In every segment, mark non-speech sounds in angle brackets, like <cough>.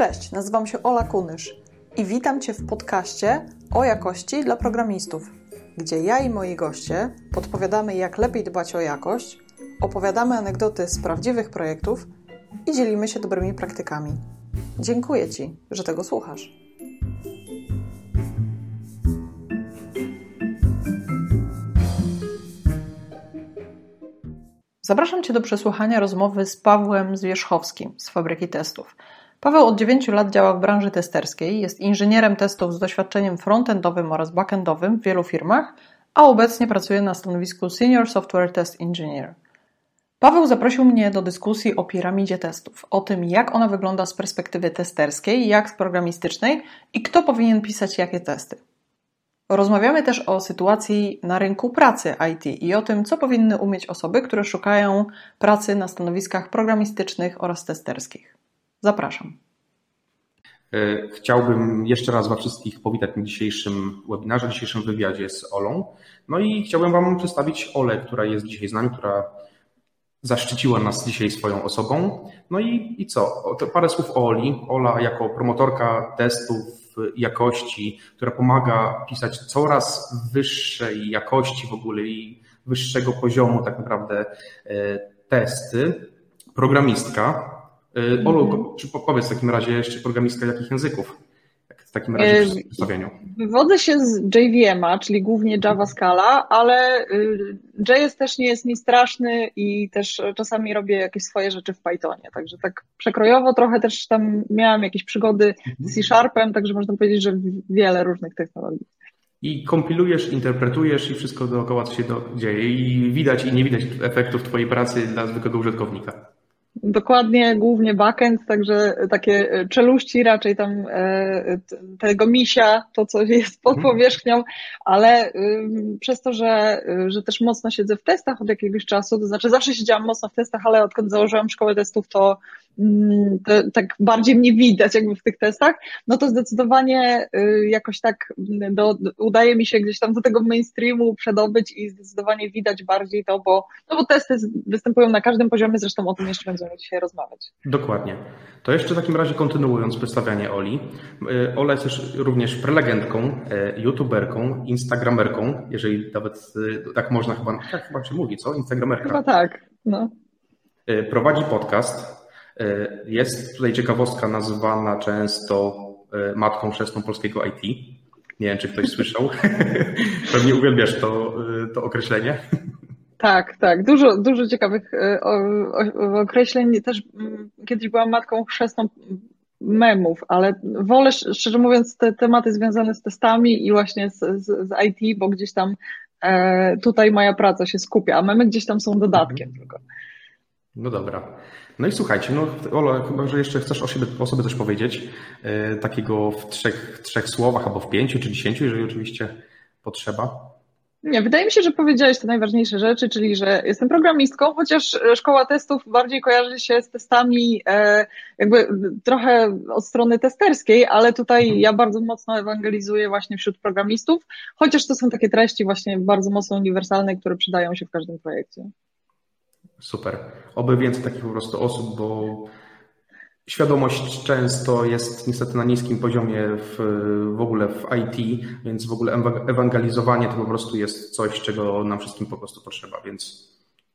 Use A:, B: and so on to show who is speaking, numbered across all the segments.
A: Cześć, nazywam się Ola Kunysz i witam Cię w podcaście o jakości dla programistów, gdzie ja i moi goście podpowiadamy, jak lepiej dbać o jakość, opowiadamy anegdoty z prawdziwych projektów i dzielimy się dobrymi praktykami. Dziękuję Ci, że tego słuchasz. Zapraszam Cię do przesłuchania rozmowy z Pawłem Zwierzchowskim z Fabryki Testów. Paweł od 9 lat działa w branży testerskiej, jest inżynierem testów z doświadczeniem frontendowym oraz backendowym w wielu firmach, a obecnie pracuje na stanowisku Senior Software Test Engineer. Paweł zaprosił mnie do dyskusji o piramidzie testów, o tym jak ona wygląda z perspektywy testerskiej, jak z programistycznej i kto powinien pisać jakie testy. Rozmawiamy też o sytuacji na rynku pracy IT i o tym, co powinny umieć osoby, które szukają pracy na stanowiskach programistycznych oraz testerskich. Zapraszam.
B: E, chciałbym jeszcze raz Was wszystkich powitać na dzisiejszym webinarze, dzisiejszym wywiadzie z Olą. No i chciałbym Wam przedstawić Olę, która jest dzisiaj z nami, która zaszczyciła nas dzisiaj swoją osobą. No i, i co? Parę słów o Oli. Ola jako promotorka testów jakości, która pomaga pisać coraz wyższej jakości w ogóle i wyższego poziomu tak naprawdę e, testy. Programistka. E, Olu, powiedz w takim razie jeszcze programistka jakich języków? w takim razie w przedstawieniu?
A: Wywodzę się z JVM-a, czyli głównie Java Scala, ale y, JS też nie jest mi straszny i też czasami robię jakieś swoje rzeczy w Pythonie. Także tak przekrojowo trochę też tam miałam jakieś przygody z. C-Sharpem, także można powiedzieć, że wiele różnych technologii.
B: I kompilujesz, interpretujesz i wszystko dookoła co się dzieje i widać i nie widać efektów Twojej pracy dla zwykłego użytkownika.
A: Dokładnie, głównie backend, także takie czeluści raczej tam e, tego misia, to co jest pod mhm. powierzchnią, ale przez to, że, że też mocno siedzę w testach od jakiegoś czasu, to znaczy zawsze siedziałam mocno w testach, ale odkąd założyłam szkołę testów, to to, tak bardziej mnie widać jakby w tych testach, no to zdecydowanie y, jakoś tak do, udaje mi się gdzieś tam do tego mainstreamu przedobyć i zdecydowanie widać bardziej to, bo, no bo testy występują na każdym poziomie, zresztą o tym jeszcze będziemy dzisiaj rozmawiać.
B: Dokładnie. To jeszcze w takim razie kontynuując przedstawianie Oli. Y, Ola jest też również prelegentką, y, youtuberką, instagramerką, jeżeli nawet tak można chyba, tak chyba się mówi, co? Instagramerka.
A: Chyba tak, no.
B: Prowadzi podcast, jest tutaj ciekawostka nazywana często matką chrzestną polskiego IT. Nie wiem, czy ktoś słyszał. <laughs> Pewnie uwielbiasz to, to określenie.
A: Tak, tak. Dużo, dużo ciekawych określeń. Też mm, kiedyś byłam matką chrzestną memów, ale wolę, szczerze mówiąc, te tematy związane z testami i właśnie z, z, z IT, bo gdzieś tam e, tutaj moja praca się skupia, a memy gdzieś tam są dodatkiem mhm. tylko.
B: No dobra. No i słuchajcie, no Ola, chyba, że jeszcze chcesz o, siebie, o sobie coś powiedzieć, yy, takiego w trzech, trzech słowach albo w pięciu czy dziesięciu, jeżeli oczywiście potrzeba.
A: Nie, wydaje mi się, że powiedziałeś te najważniejsze rzeczy, czyli że jestem programistką, chociaż szkoła testów bardziej kojarzy się z testami e, jakby trochę od strony testerskiej, ale tutaj mhm. ja bardzo mocno ewangelizuję właśnie wśród programistów, chociaż to są takie treści właśnie bardzo mocno uniwersalne, które przydają się w każdym projekcie.
B: Super. Oby więcej takich po prostu osób, bo świadomość często jest niestety na niskim poziomie w, w ogóle w IT, więc w ogóle ewangelizowanie to po prostu jest coś, czego nam wszystkim po prostu potrzeba, więc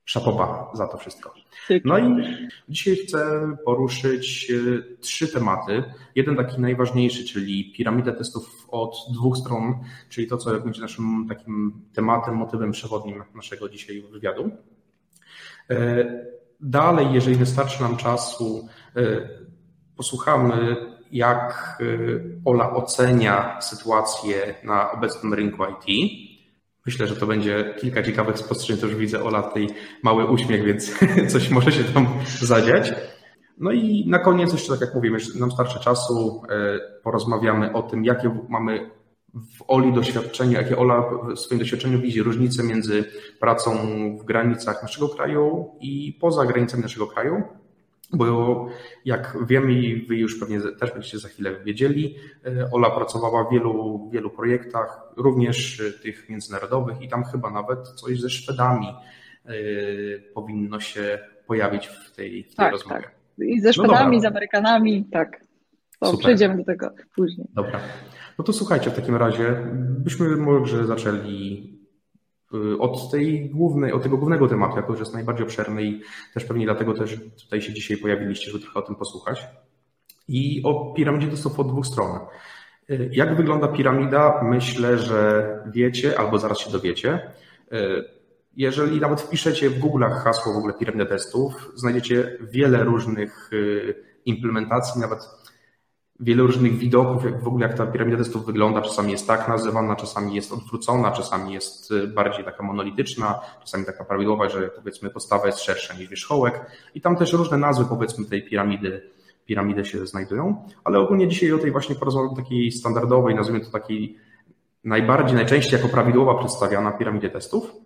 B: szapoba za to wszystko. No i dzisiaj chcę poruszyć e, trzy tematy. Jeden taki najważniejszy, czyli piramidę testów od dwóch stron, czyli to, co będzie naszym takim tematem, motywem przewodnim naszego dzisiaj wywiadu. E, dalej, jeżeli wystarczy nam czasu, e, posłuchamy, jak e, Ola ocenia sytuację na obecnym rynku IT. Myślę, że to będzie kilka ciekawych spostrzeżeń. To już widzę Ola tutaj mały uśmiech, więc <laughs> coś może się tam zadziać. No i na koniec jeszcze, tak jak mówimy, nam starczy czasu, porozmawiamy o tym, jakie mamy w Oli doświadczeniu, jakie Ola w swoim doświadczeniu widzi różnice między pracą w granicach naszego kraju i poza granicami naszego kraju, bo jak wiemy i wy już pewnie też będziecie za chwilę wiedzieli, e, Ola pracowała w wielu, wielu projektach, również tych międzynarodowych i tam chyba nawet coś ze Szwedami e, powinno się pojawić w tej, w tej
A: tak,
B: rozmowie.
A: Tak. I ze no Szwedami, no z Amerykanami, tak. To przejdziemy do tego później.
B: Dobra. No to słuchajcie, w takim razie byśmy może zaczęli od tej głównej, od tego głównego tematu, jako że jest najbardziej obszerny i też pewnie dlatego też tutaj się dzisiaj pojawiliście, żeby trochę o tym posłuchać. I o piramidzie dostępu od dwóch stron. Y, jak wygląda piramida? Myślę, że wiecie albo zaraz się dowiecie. Y, jeżeli nawet wpiszecie w Google'ach hasło w ogóle piramida testów, znajdziecie wiele różnych implementacji, nawet wiele różnych widoków, jak w ogóle jak ta piramida testów wygląda. Czasami jest tak nazywana, czasami jest odwrócona, czasami jest y, bardziej taka monolityczna, czasami taka prawidłowa, że powiedzmy podstawa jest szersza niż wierzchołek. I tam też różne nazwy powiedzmy tej piramidy, piramidy się znajdują, ale ogólnie dzisiaj o tej właśnie porozmawiam takiej standardowej, nazwijmy to takiej najbardziej, najczęściej jako prawidłowa przedstawiana piramidzie testów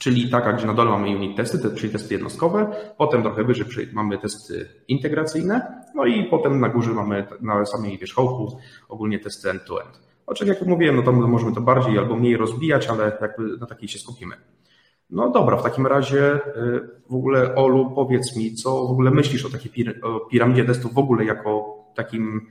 B: czyli taka, gdzie na dole mamy unit testy, czyli testy jednostkowe, potem trochę wyżej mamy testy integracyjne, no i potem na górze mamy na samej wierzchołku ogólnie testy end-to-end. Oczywiście, jak mówiłem, no to możemy to bardziej albo mniej rozbijać, ale jakby na takiej się skupimy. No dobra, w takim razie y, w ogóle Olu, powiedz mi, co w ogóle myślisz o takiej piramidzie testów w ogóle jako takim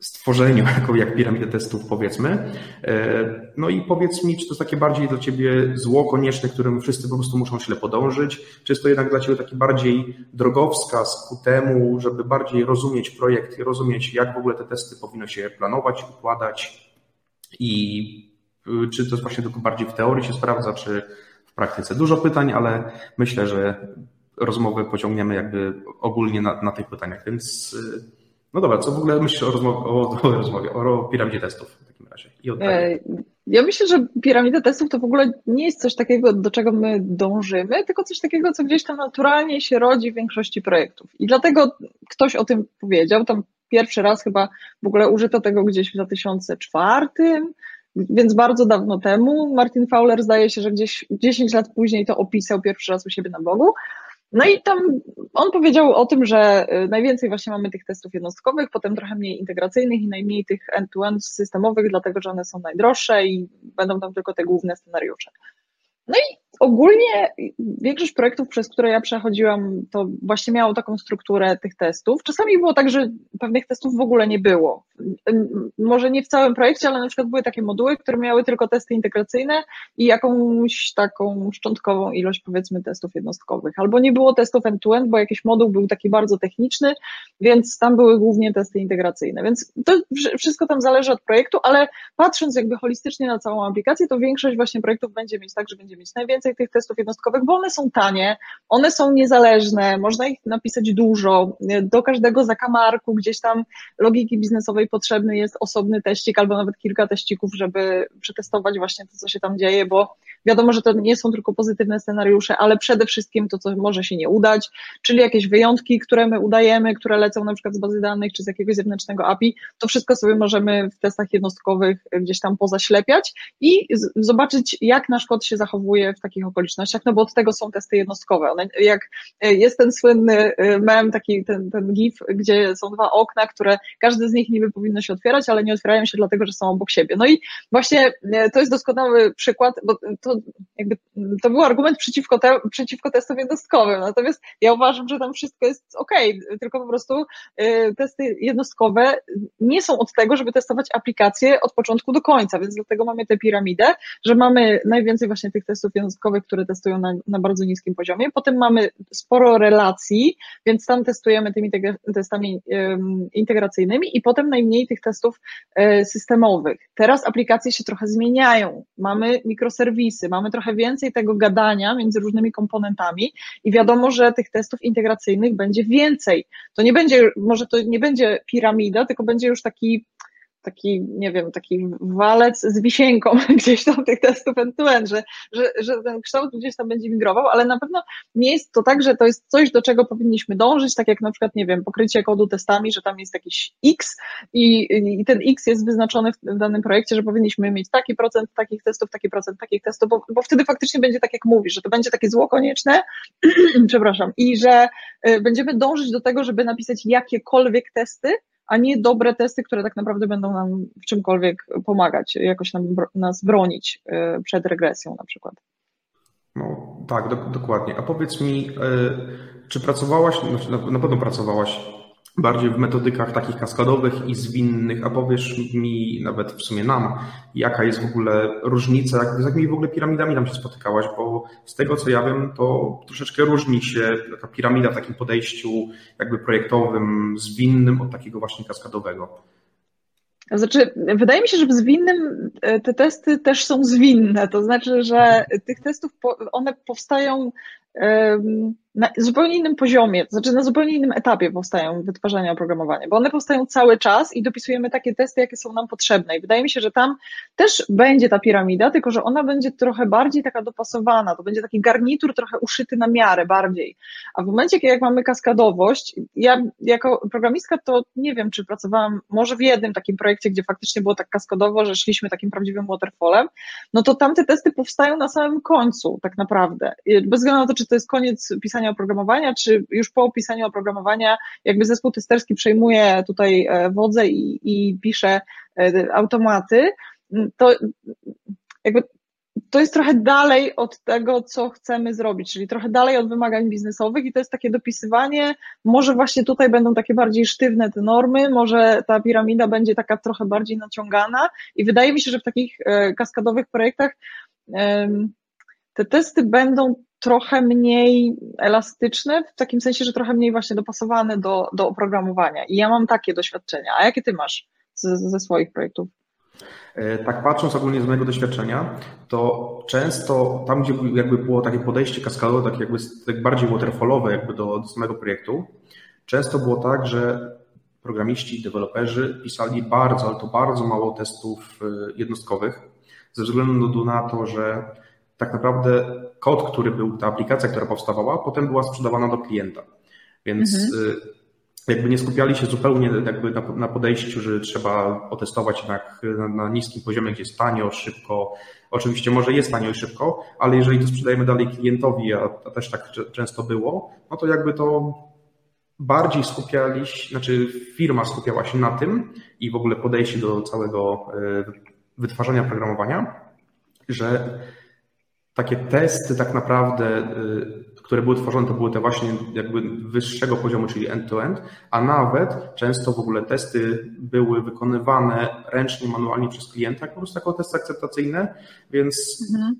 B: stworzeniu, <laughs> jako jak piramidę testów powiedzmy. E, no i powiedz mi, czy to jest takie bardziej dla Ciebie zło konieczne, którym wszyscy po prostu muszą źle podążyć, czy jest to jednak dla Ciebie taki bardziej drogowskaz ku temu, żeby bardziej rozumieć projekt i rozumieć, jak w ogóle te testy powinno się planować, układać i y, czy to jest właśnie tylko bardziej w teorii się sprawdza, czy w praktyce. Dużo pytań, ale myślę, że rozmowę pociągniemy jakby ogólnie na, na tych pytaniach, więc y, no dobra, co w ogóle myślisz o rozmowie, o, o, rozmowie, o piramidzie testów w takim razie?
A: E, ja myślę, że piramida testów to w ogóle nie jest coś takiego, do czego my dążymy, tylko coś takiego, co gdzieś tam naturalnie się rodzi w większości projektów. I dlatego ktoś o tym powiedział, tam pierwszy raz chyba w ogóle użyto tego gdzieś w 2004, więc bardzo dawno temu. Martin Fowler zdaje się, że gdzieś 10 lat później to opisał pierwszy raz u siebie na blogu. No i tam on powiedział o tym, że y, najwięcej właśnie mamy tych testów jednostkowych, potem trochę mniej integracyjnych i najmniej tych end-to-end systemowych, dlatego że one są najdroższe i będą tam tylko te główne scenariusze. No i ogólnie większość projektów, przez które ja przechodziłam, to właśnie miało taką strukturę tych testów. Czasami było tak, że pewnych testów w ogóle nie było. Może nie w całym projekcie, ale na przykład były takie moduły, które miały tylko testy integracyjne i jakąś taką szczątkową ilość, powiedzmy, testów jednostkowych. Albo nie było testów end-to-end, bo jakiś moduł był taki bardzo techniczny, więc tam były głównie testy integracyjne. Więc to wszystko tam zależy od projektu, ale patrząc jakby holistycznie na całą aplikację, to większość właśnie projektów będzie mieć tak, że będzie mieć najwięcej tych testów jednostkowych, bo one są tanie, one są niezależne, można ich napisać dużo, do każdego zakamarku gdzieś tam logiki biznesowej potrzebny jest osobny teścik albo nawet kilka teścików, żeby przetestować właśnie to, co się tam dzieje, bo wiadomo, że to nie są tylko pozytywne scenariusze, ale przede wszystkim to, co może się nie udać, czyli jakieś wyjątki, które my udajemy, które lecą na przykład z bazy danych czy z jakiegoś zewnętrznego API, to wszystko sobie możemy w testach jednostkowych gdzieś tam pozaślepiać i zobaczyć, jak nasz kod się zachowuje w takich okolicznościach, no bo od tego są testy jednostkowe. One, jak e, jest ten słynny e, mem, taki ten, ten gif, gdzie są dwa okna, które każdy z nich niby powinno się otwierać, ale nie otwierają się dlatego, że są obok siebie. No i właśnie e, to jest doskonały przykład, bo to jakby to był argument przeciwko, te, przeciwko testom jednostkowym. Natomiast ja uważam, że tam wszystko jest ok, tylko po prostu testy jednostkowe nie są od tego, żeby testować aplikacje od początku do końca, więc dlatego mamy tę piramidę, że mamy najwięcej właśnie tych testów jednostkowych, które testują na, na bardzo niskim poziomie. Potem mamy sporo relacji, więc tam testujemy tymi testami integracyjnymi i potem najmniej tych testów e, systemowych. Teraz aplikacje się trochę zmieniają. Mamy mikroserwisy, mamy trochę więcej tego gadania między różnymi komponentami i wiadomo, że tych testów integracyjnych będzie więcej. To nie będzie, może to nie będzie piramida, tylko będzie już taki taki, nie wiem, taki walec z wisienką <laughs> gdzieś tam tych testów end-to-end, że, że, że ten kształt gdzieś tam będzie migrował, ale na pewno nie jest to tak, że to jest coś, do czego powinniśmy dążyć, tak jak na przykład, nie wiem, pokrycie kodu testami, że tam jest jakiś X i, i ten X jest wyznaczony w, w danym projekcie, że powinniśmy mieć taki procent takich testów, taki procent takich testów, bo, bo wtedy faktycznie będzie tak, jak mówisz, że to będzie takie zło konieczne, <clears throat> przepraszam, i że y, będziemy dążyć do tego, żeby napisać jakiekolwiek testy, a nie dobre testy, które tak naprawdę będą nam w czymkolwiek pomagać, jakoś nam, nas bronić y, przed regresją na przykład.
B: No, tak, do, dokładnie. A powiedz mi, y, czy pracowałaś, na, na pewno pracowałaś bardziej w metodykach takich kaskadowych i zwinnych, a powiesz mi, nawet w sumie nam, jaka jest w ogóle różnica, jak, z jakimi w ogóle piramidami tam się spotykałaś, bo z tego co ja wiem, to troszeczkę różni się taka piramida w takim podejściu jakby projektowym, zwinnym od takiego właśnie kaskadowego.
A: Znaczy, wydaje mi się, że w zwinnym e, te testy też są zwinne. To znaczy, że tych testów one powstają na zupełnie innym poziomie, to znaczy na zupełnie innym etapie powstają wytwarzania oprogramowania, bo one powstają cały czas i dopisujemy takie testy, jakie są nam potrzebne. I wydaje mi się, że tam też będzie ta piramida, tylko że ona będzie trochę bardziej taka dopasowana, to będzie taki garnitur trochę uszyty na miarę bardziej. A w momencie, jak mamy kaskadowość, ja jako programistka to nie wiem, czy pracowałam może w jednym takim projekcie, gdzie faktycznie było tak kaskadowo, że szliśmy takim prawdziwym waterfallem, no to tamte testy powstają na samym końcu tak naprawdę. Bez względu na to, czy to jest koniec pisania oprogramowania, czy już po opisaniu oprogramowania jakby zespół testerski przejmuje tutaj e, wodzę i, i pisze e, automaty, to jakby to jest trochę dalej od tego, co chcemy zrobić, czyli trochę dalej od wymagań biznesowych i to jest takie dopisywanie, może właśnie tutaj będą takie bardziej sztywne te normy, może ta piramida będzie taka trochę bardziej naciągana i wydaje mi się, że w takich e, kaskadowych projektach te testy będą trochę mniej elastyczne, w takim sensie, że trochę mniej właśnie dopasowane do, do oprogramowania. I ja mam takie doświadczenia. A jakie ty masz ze, ze swoich projektów?
B: E, tak patrząc ogólnie z mojego doświadczenia, to często tam, gdzie jakby było takie podejście kaskadowe, tak jakby bardziej waterfallowe jakby do, do samego projektu, często było tak, że programiści, deweloperzy pisali bardzo, ale to bardzo mało testów e, jednostkowych, ze względu na to, że tak naprawdę kod, który był, ta aplikacja, która powstawała, potem była sprzedawana do klienta. Więc mhm. Y, jakby nie skupiali się zupełnie jakby na, na podejściu, że trzeba otestować jednak na, na, niskim poziomie, gdzie jest tanio, szybko. Oczywiście może jest tanio i szybko, ale jeżeli to sprzedajemy dalej klientowi, a, a też tak często było, no to jakby to bardziej skupiali się, znaczy firma skupiała się na tym i w ogóle podejście do całego y, wytwarzania programowania, że takie testy tak naprawdę, y, które były tworzone, to były te właśnie jakby wyższego poziomu, czyli end-to-end, a nawet często w ogóle testy były wykonywane ręcznie, manualnie przez klienta, po prostu jako testy akceptacyjne, więc mhm.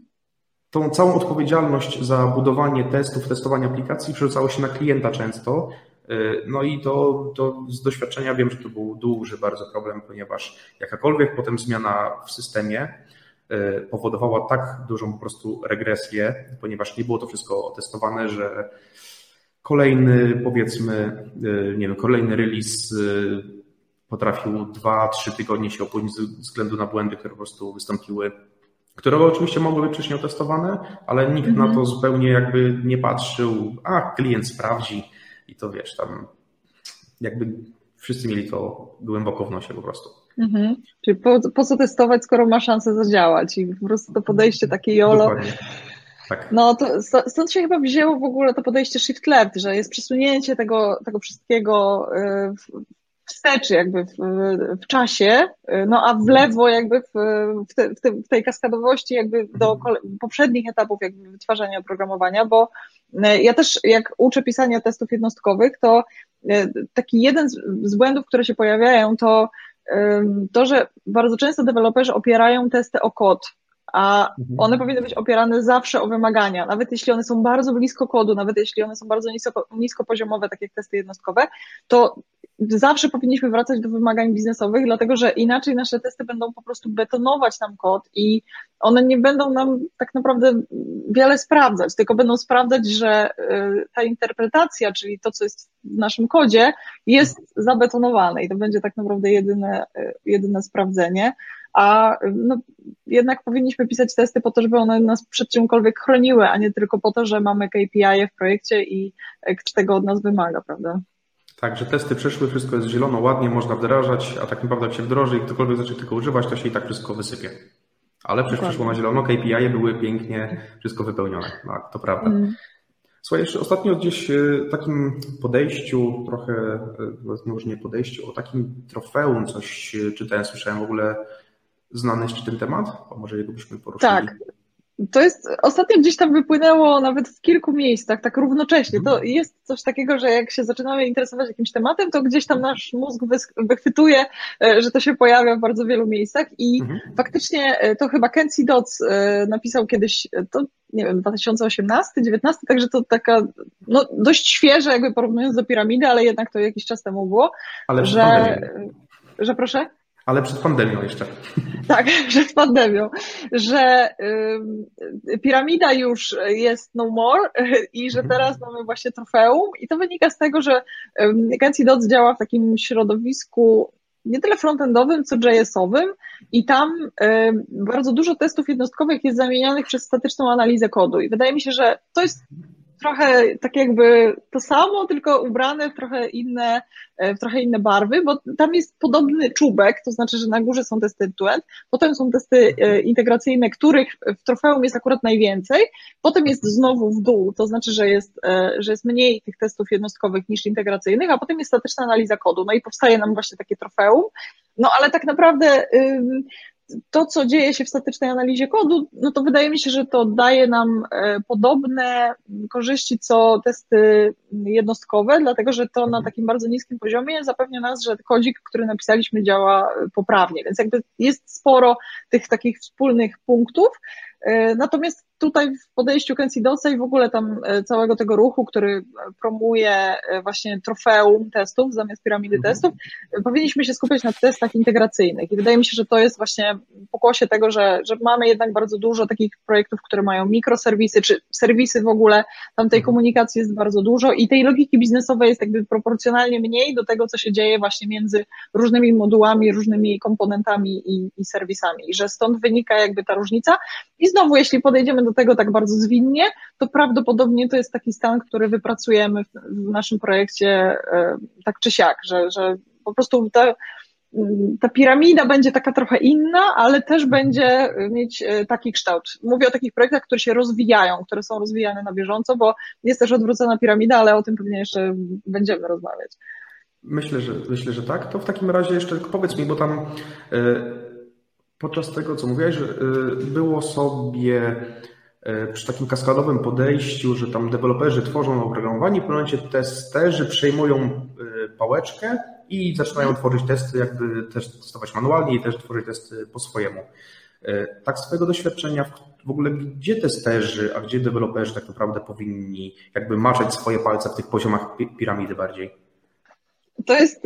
B: tą całą odpowiedzialność za budowanie testów, testowanie aplikacji przerzucało się na klienta często, y, no i to, to z doświadczenia wiem, że to był duży bardzo problem, ponieważ jakakolwiek potem zmiana w systemie powodowała tak dużą po prostu regresję, ponieważ nie było to wszystko otestowane, że kolejny, powiedzmy, e, nie wiem, kolejny release e, potrafił 2-3 tygodnie się opóźnić ze względu na błędy, które po prostu wystąpiły, które oczywiście mogły być wcześniej otestowane, ale nikt na to mhm. zupełnie jakby nie patrzył, a klient sprawdzi i to wiesz, tam jakby wszyscy mieli to głęboko w nosie po prostu.
A: Mhm. Czyli po, po co testować, skoro ma szansę zadziałać i po prostu to podejście takie jolo. Tak. No to stąd się chyba wzięło w ogóle to podejście shift left, że jest przesunięcie tego, tego wszystkiego y, wstecz jakby w, w czasie, y, no a w lewo jakby w, w, te, w, te, w tej kaskadowości jakby do mhm. poprzednich etapów jakby wytwarzania oprogramowania, bo y, ja też jak uczę pisania testów jednostkowych, to taki jeden z, z błędów, które się pojawiają, to to, że bardzo często deweloperzy opierają testy o kod, a mhm. one powinny być opierane zawsze o wymagania, nawet jeśli one są bardzo blisko kodu, nawet jeśli one są bardzo nisko, niskopoziomowe, tak jak testy jednostkowe, to zawsze powinniśmy wracać do wymagań biznesowych, dlatego że inaczej nasze testy będą po prostu betonować nam kod i one nie będą nam tak naprawdę wiele sprawdzać, tylko będą sprawdzać, że y, ta interpretacja, czyli to, co jest w naszym kodzie, jest zabetonowane i to będzie tak naprawdę jedyne, y, jedyne sprawdzenie a no, jednak powinniśmy pisać testy po to, żeby one nas przed czymkolwiek chroniły, a nie tylko po to, że mamy KPI w projekcie i ktoś tego od nas wymaga, prawda?
B: Tak, że testy przyszły, wszystko jest zielono, ładnie, można wdrażać, a tak naprawdę jak się wdroży i ktokolwiek zacznie tylko używać, to się i tak wszystko wysypie. Ale przecież przyszło na zielono, KPI były pięknie wszystko wypełnione. Tak, to prawda. Mm. Słuchaj, jeszcze ostatnio gdzieś w e, takim podejściu, trochę, e, może nie podejściu, o takim trofeum coś czytałem, słyszałem w ogóle znany jeszcze ten temat? A może jego byśmy poruszyli?
A: Tak. To jest, ostatnio gdzieś tam wypłynęło nawet w kilku miejscach, tak równocześnie. To jest coś takiego, że jak się zaczynamy interesować jakimś tematem, to gdzieś tam nasz mózg wychwytuje, e, że to się pojawia w bardzo wielu miejscach i mhm. faktycznie e, to chyba Kenzie Dodds e, napisał kiedyś, to nie wiem, 2018, 2019, także to taka, no dość świeże jakby porównując do piramidy, ale jednak to jakiś czas temu było,
B: ale że,
A: że proszę?
B: Ale przed pandemią jeszcze. <laughs>
A: Tak, przed pandemią, że y, piramida już jest no more i że mhm. teraz mamy właśnie trofeum i to wynika z tego, że y, Kenzie Dots działa w takim środowisku nie tyle frontendowym, co JS-owym i tam y, bardzo dużo testów jednostkowych jest zamienianych przez statyczną analizę kodu i wydaje mi się, że to jest trochę tak jakby to samo, tylko ubrane w trochę inne, e, w trochę inne barwy, bo tam jest podobny czubek, to znaczy, że na górze są testy end potem są testy e, integracyjne, których w trofeum jest akurat najwięcej, potem jest znowu w dół, to znaczy, że jest, e, że jest mniej tych testów jednostkowych niż integracyjnych, a potem jest statyczna analiza kodu, no i powstaje nam właśnie takie trofeum, no ale tak naprawdę to, co dzieje się w statycznej analizie kodu, no to wydaje mi się, że to daje nam e, podobne korzyści, co testy jednostkowe, dlatego że to na takim bardzo niskim poziomie zapewnia nas, że kodzik, który napisaliśmy, działa poprawnie. Więc jakby jest sporo tych takich wspólnych punktów. E, natomiast tutaj w podejściu Kenzie Dotsa i w ogóle tam e, całego tego ruchu, który promuje e, właśnie trofeum testów zamiast piramidy mhm. testów, powinniśmy się skupiać na testach integracyjnych. I wydaje mi się, że to jest właśnie pokłosie tego, że, że mamy jednak bardzo dużo takich projektów, które mają mikroserwisy, czy serwisy w ogóle, tam tej mhm. komunikacji jest bardzo dużo i tej logiki biznesowej jest jakby proporcjonalnie mniej do tego, co się dzieje właśnie między różnymi modułami, różnymi komponentami i, i serwisami. I że stąd wynika jakby ta różnica. I znowu, jeśli podejdziemy do tego tak bardzo zwinnie, to prawdopodobnie to jest taki stan, który wypracujemy w, naszym projekcie e, tak czy siak, że, że po prostu ta, ta piramida będzie taka trochę inna, ale też będzie mieć e, taki kształt. Mówię o takich projektach, które się rozwijają, które są rozwijane na bieżąco, bo jest też odwrócona piramida, ale o tym pewnie jeszcze będziemy rozmawiać.
B: Myślę, że myślę, że tak. To w takim razie jeszcze powiedz mi, bo tam e, podczas tego, co mówiłeś, było sobie E, przy takim kaskadowym podejściu, że tam deweloperzy tworzą oprogramowanie, w pewnym momencie testerzy przejmują e, pałeczkę i zaczynają tworzyć testy, jakby też testować manualnie i też tworzyć testy po swojemu. E, tak z swojego doświadczenia, w ogóle gdzie testerzy, a gdzie deweloperzy tak naprawdę powinni jakby maczać swoje palce w tych poziomach piramidy bardziej?
A: To jest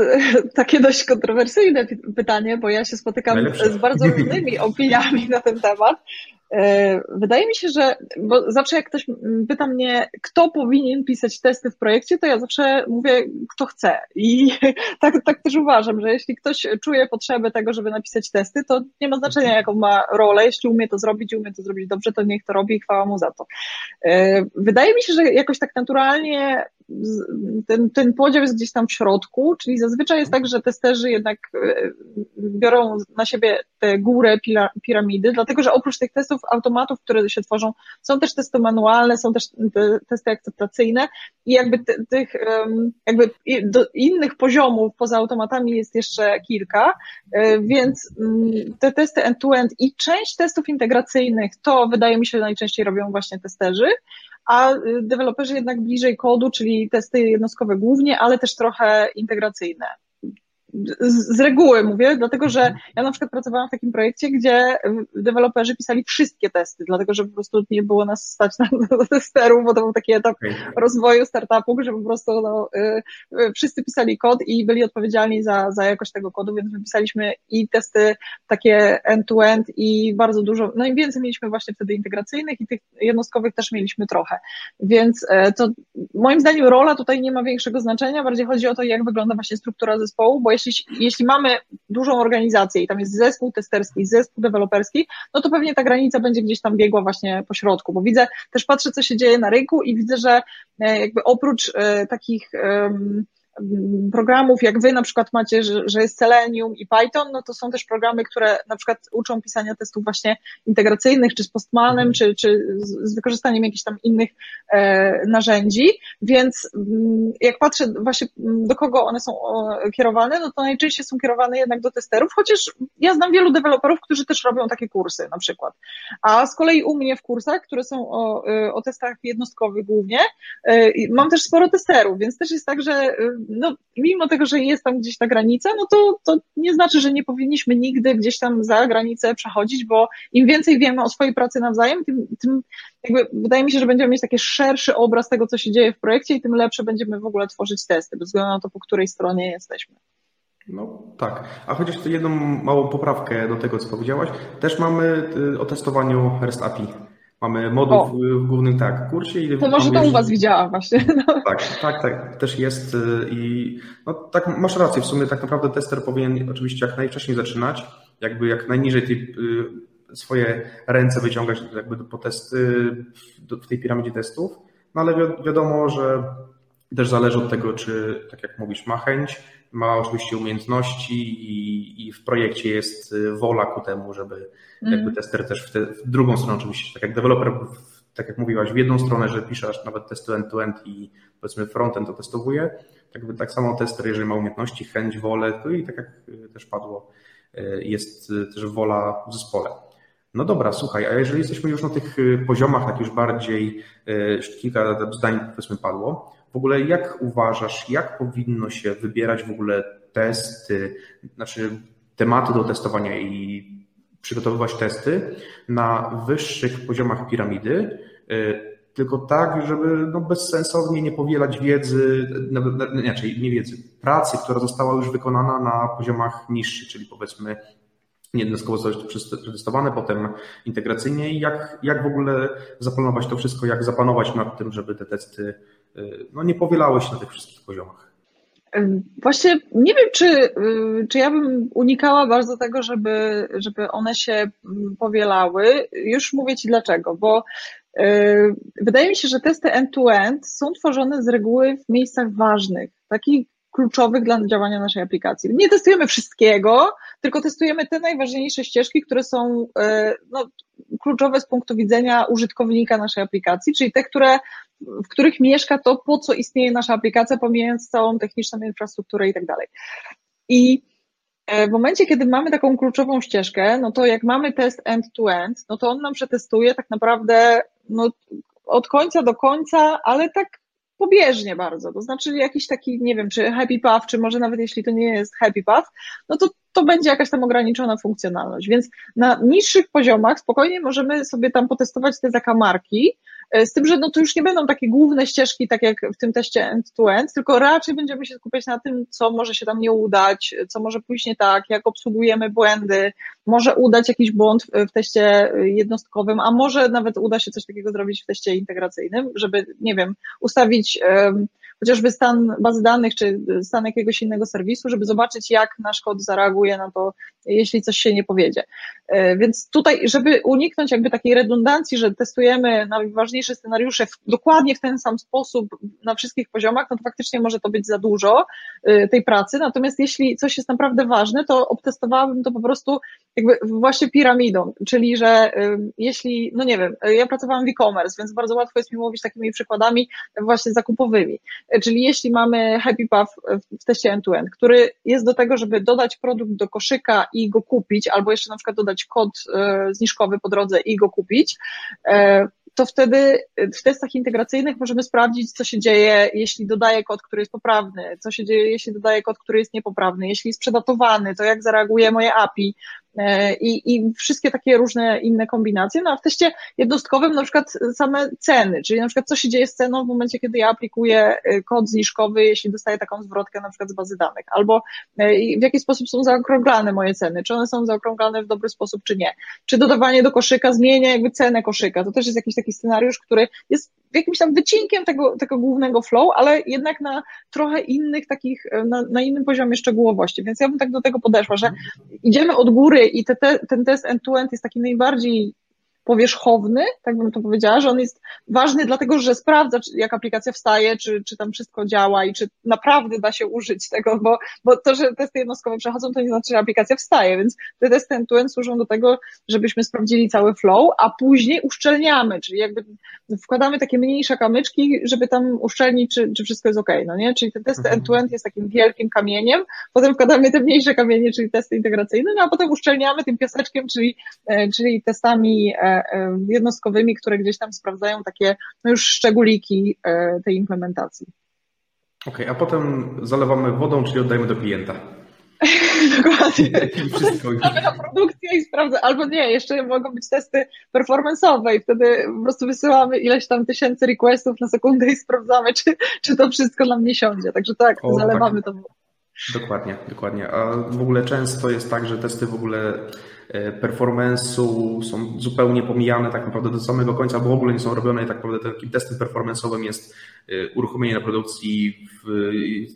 A: takie dość kontrowersyjne pytanie, bo ja się spotykam Najlepsze. z bardzo różnymi <laughs> opiniami na ten temat. E, wydaje mi się, że, bo zawsze jak ktoś pyta mnie, kto powinien pisać testy w projekcie, to ja zawsze mówię, kto chce. I <laughs> tak, tak też uważam, że jeśli ktoś czuje potrzebę tego, żeby napisać testy, to nie ma znaczenia, jaką ma rolę. Jeśli umie to zrobić, umie to zrobić dobrze, to niech to robi i chwała mu za to. E, wydaje mi się, że jakoś tak naturalnie ten, ten podział jest gdzieś tam w środku, czyli zazwyczaj jest tak, że testerzy jednak e, biorą na siebie tę górę piramidy, dlatego że oprócz tych testów automatów, które się tworzą, są też testy manualne, są też te testy akceptacyjne i jakby tych jakby innych poziomów poza automatami jest jeszcze kilka, e, więc mm, te testy end-to-end i część testów integracyjnych to wydaje mi się najczęściej robią właśnie testerzy, a y, deweloperzy jednak bliżej kodu, czyli testy jednostkowe głównie, ale też trochę integracyjne z, reguły mówię, dlatego że ja na przykład pracowałam w takim projekcie, gdzie deweloperzy pisali wszystkie testy, dlatego że po prostu nie było nas stać na, na testerów, bo to był taki etap rozwoju startupu, że po prostu no, y, y, wszyscy pisali kod i byli odpowiedzialni za, za jakość tego kodu, więc wypisaliśmy i testy takie end-to-end i bardzo dużo, no i więcej mieliśmy właśnie wtedy integracyjnych i tych jednostkowych też mieliśmy trochę. Więc y, to moim zdaniem rola tutaj nie ma większego znaczenia, bardziej chodzi o to, jak wygląda właśnie struktura zespołu, bo jeśli jeśli, jeśli mamy dużą organizację i tam jest zespół testerski, zespół deweloperski, no to pewnie ta granica będzie gdzieś tam biegła właśnie po środku, bo widzę, też patrzę, co się dzieje na rynku i widzę, że e, jakby oprócz e, takich programów, jak wy na przykład macie, że, że jest Selenium i Python, no to są też programy, które na przykład uczą pisania testów właśnie integracyjnych, czy z Postmanem, mhm. czy, czy z wykorzystaniem jakichś tam innych e, narzędzi, więc mm, jak patrzę właśnie do kogo one są kierowane, no to najczęściej są kierowane jednak do testerów, chociaż ja znam wielu deweloperów, którzy też robią takie kursy na przykład. A z kolei u mnie w kursach, które są o, e, o testach jednostkowych głównie, e, mam też sporo testerów, więc też jest tak, że no, mimo tego, że jest tam gdzieś ta granica, no to, to nie znaczy, że nie powinniśmy nigdy gdzieś tam za granicę przechodzić, bo im więcej wiemy o swojej pracy nawzajem, tym, tym jakby wydaje mi się, że będziemy mieć taki szerszy obraz tego, co się dzieje w projekcie i tym lepsze będziemy w ogóle tworzyć testy, bez względu na to, po której stronie jesteśmy.
B: No tak, a chociaż jedną małą poprawkę do tego, co powiedziałaś, też mamy y, o testowaniu REST API. Mamy moduł w, w, głównym tak, kursie.
A: I to może to u Was widziałam właśnie.
B: No. <laughs> Tak, tak, tak, też jest y, i no, tak masz rację, w sumie tak naprawdę tester powinien oczywiście jak najwcześniej zaczynać, jakby jak najniżej tej, y, swoje ręce wyciągać jakby po testy w tej piramidzie testów, no ale wiadomo, że też zależy od tego, czy tak jak mówisz, ma chęć, ma oczywiście umiejętności i, i w projekcie jest y, wola ku temu, żeby mm. jakby tester też w, te, w drugą stronę oczywiście, tak jak deweloper, tak jak mówiłaś, w jedną stronę, że pisze aż nawet testy end-to-end i powiedzmy frontend to testowuje, tak, tak samo tester, jeżeli ma umiejętności, chęć, wolę, to i tak jak y, też padło, y, jest też wola w zespole. No dobra, słuchaj, a jeżeli jesteśmy już na tych poziomach, tak już bardziej, kilka zdań powiedzmy padło, w ogóle jak uważasz, jak powinno się wybierać w ogóle testy, znaczy tematy do testowania i przygotowywać testy na wyższych poziomach piramidy, y, tylko tak, żeby no bezsensownie nie powielać wiedzy, inaczej nie wiedzy, pracy, która została już wykonana na poziomach niższych, czyli powiedzmy jednostkowo zostać przetestowane, potem integracyjnie. I jak, jak w ogóle zaplanować to wszystko, jak zapanować nad tym, żeby te testy no, nie powielały się na tych wszystkich poziomach.
A: Właśnie nie wiem, czy, y, czy ja bym unikała bardzo tego, żeby, żeby one się mm, powielały. Już mówię Ci dlaczego, bo y, wydaje mi się, że testy end-to-end są tworzone z reguły w miejscach ważnych, takich kluczowych dla działania naszej aplikacji. Nie testujemy wszystkiego, tylko testujemy te najważniejsze ścieżki, które są no, kluczowe z punktu widzenia użytkownika naszej aplikacji, czyli te, które w których mieszka to, po co istnieje nasza aplikacja, pomijając całą techniczną infrastrukturę i tak dalej. I e, w momencie, kiedy mamy taką kluczową ścieżkę, no to jak mamy test end-to-end, no to on nam przetestuje tak naprawdę no, od końca do końca, ale tak pobieżnie bardzo. To znaczy jakiś taki, nie wiem, czy happy path, czy może nawet jeśli to nie jest happy path, no to to będzie jakaś tam ograniczona funkcjonalność. Więc na niższych poziomach spokojnie możemy sobie tam potestować te zakamarki, z tym, że no to już nie będą takie główne ścieżki, tak jak w tym teście end-to-end, tylko raczej będziemy się skupiać na tym, co może się tam nie udać, co może pójść nie tak, jak obsługujemy błędy, może udać jakiś błąd w teście jednostkowym, a może nawet uda się coś takiego zrobić w teście integracyjnym, żeby, nie wiem, ustawić chociażby stan bazy danych, czy stan jakiegoś innego serwisu, żeby zobaczyć, jak nasz kod zareaguje na to, jeśli coś się nie powiedzie. E, więc tutaj, żeby uniknąć jakby takiej redundancji, że testujemy najważniejsze scenariusze w, dokładnie w ten sam sposób na wszystkich poziomach, no to faktycznie może to być za dużo e, tej pracy. Natomiast jeśli coś jest naprawdę ważne, to obtestowałabym to po prostu jakby właśnie piramidą, czyli że e, jeśli, no nie wiem, ja pracowałam w e-commerce, więc bardzo łatwo jest mi mówić takimi przykładami właśnie zakupowymi. Czyli jeśli mamy Happy Path w teście end-to-end, który jest do tego, żeby dodać produkt do koszyka i go kupić, albo jeszcze na przykład dodać kod e, zniżkowy po drodze i go kupić, e, to wtedy w testach integracyjnych możemy sprawdzić, co się dzieje, jeśli dodaję kod, który jest poprawny, co się dzieje, jeśli dodaję kod, który jest niepoprawny, jeśli jest przedatowany, to jak zareaguje moje API, i, i wszystkie takie różne inne kombinacje. No a w teście jednostkowym na przykład same ceny, czyli na przykład co się dzieje z ceną w momencie, kiedy ja aplikuję e, kod zniżkowy, jeśli dostaję taką zwrotkę na przykład z bazy danych, albo e, w jaki sposób są zaokrąglane moje ceny, czy one są zaokrąglane w dobry sposób, czy nie. Czy dodawanie do koszyka zmienia jakby cenę koszyka. To też jest jakiś taki scenariusz, który jest jakimś tam wycinkiem tego, tego głównego flow, ale jednak na trochę innych takich, na, na innym poziomie szczegółowości. Więc ja bym tak do tego podeszła, że idziemy od góry i te, te, ten test end-to-end jest taki najbardziej powierzchowny, tak bym to powiedziała, że on jest ważny dlatego, że sprawdza, czy, jak aplikacja wstaje, czy, czy tam wszystko działa i czy naprawdę da się użyć tego, bo, bo to, że testy jednostkowe przechodzą, to nie znaczy, że aplikacja wstaje, więc te testy end-to-end służą do tego, żebyśmy sprawdzili cały flow, a później uszczelniamy, czyli jakby wkładamy takie mniejsze kamyczki, żeby tam uszczelnić, czy, czy wszystko jest ok, no nie? Czyli te testy mhm. end-to-end jest takim wielkim kamieniem, potem wkładamy te mniejsze kamienie, czyli testy integracyjne, no a potem uszczelniamy tym piaseczkiem, czyli, e, czyli testami e, e, jednostkowymi, które gdzieś tam sprawdzają takie no już szczególiki tej implementacji.
B: Okej, okay, a potem zalewamy wodą, czyli oddajemy do klienta. <laughs>
A: Dokładnie. Wszystko. na produkcję i sprawdzę, albo nie, jeszcze mogą być testy performance'owe i wtedy po prostu wysyłamy ileś tam tysięcy requestów na sekundę i sprawdzamy, czy, czy to wszystko nam nie siądzie. Także tak, o, zalewamy tak. to.
B: Dokładnie, dokładnie. A w ogóle często jest tak, że testy w ogóle e, performance'u są zupełnie pomijane tak naprawdę do samego końca, bo w ogóle nie są robione i tak naprawdę takim testem performance'owym jest e, uruchomienie na produkcji,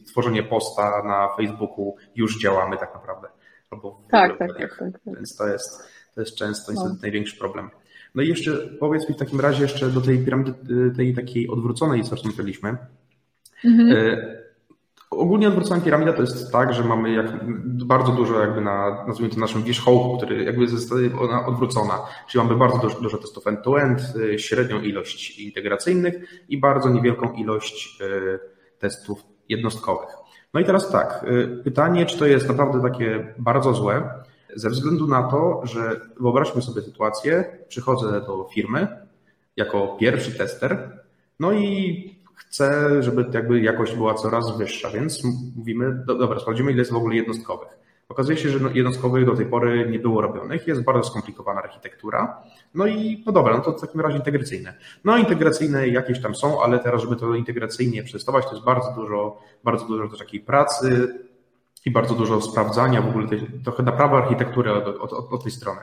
B: tworzenie posta na Facebooku, już działamy tak naprawdę.
A: Albo tak, tak, tak, tak, tak,
B: Więc to jest, to jest często niestety no. największy problem. No i jeszcze powiedz mi w takim razie jeszcze do tej piramidy, tej takiej odwróconej, co rozmawialiśmy. Mhm. Ogólnie odwrócona piramida to jest tak, że mamy jak, bardzo dużo jakby na, nazwijmy to naszym wierzchołku, który jakby zostaje ona odwrócona, czyli mamy bardzo dużo, dużo testów end-to-end, -end, średnią ilość integracyjnych i bardzo niewielką ilość y, testów jednostkowych. No i teraz tak, y, pytanie, czy to jest naprawdę takie bardzo złe, ze względu na to, że wyobraźmy sobie sytuację, przychodzę do firmy jako pierwszy tester, no i chcę, żeby jakby jakość była coraz wyższa, więc mówimy, dobra, sprawdzimy ile jest w ogóle jednostkowych. Okazuje się, że no, jednostkowych do tej pory nie było robionych, jest bardzo skomplikowana architektura. No i no dobra, no to w takim razie integracyjne. No integracyjne jakieś tam są, ale teraz, żeby to integracyjnie przetestować, to jest bardzo dużo, bardzo dużo takiej pracy i bardzo dużo sprawdzania w ogóle tej, trochę naprawy architektury od, od, od, od tej strony.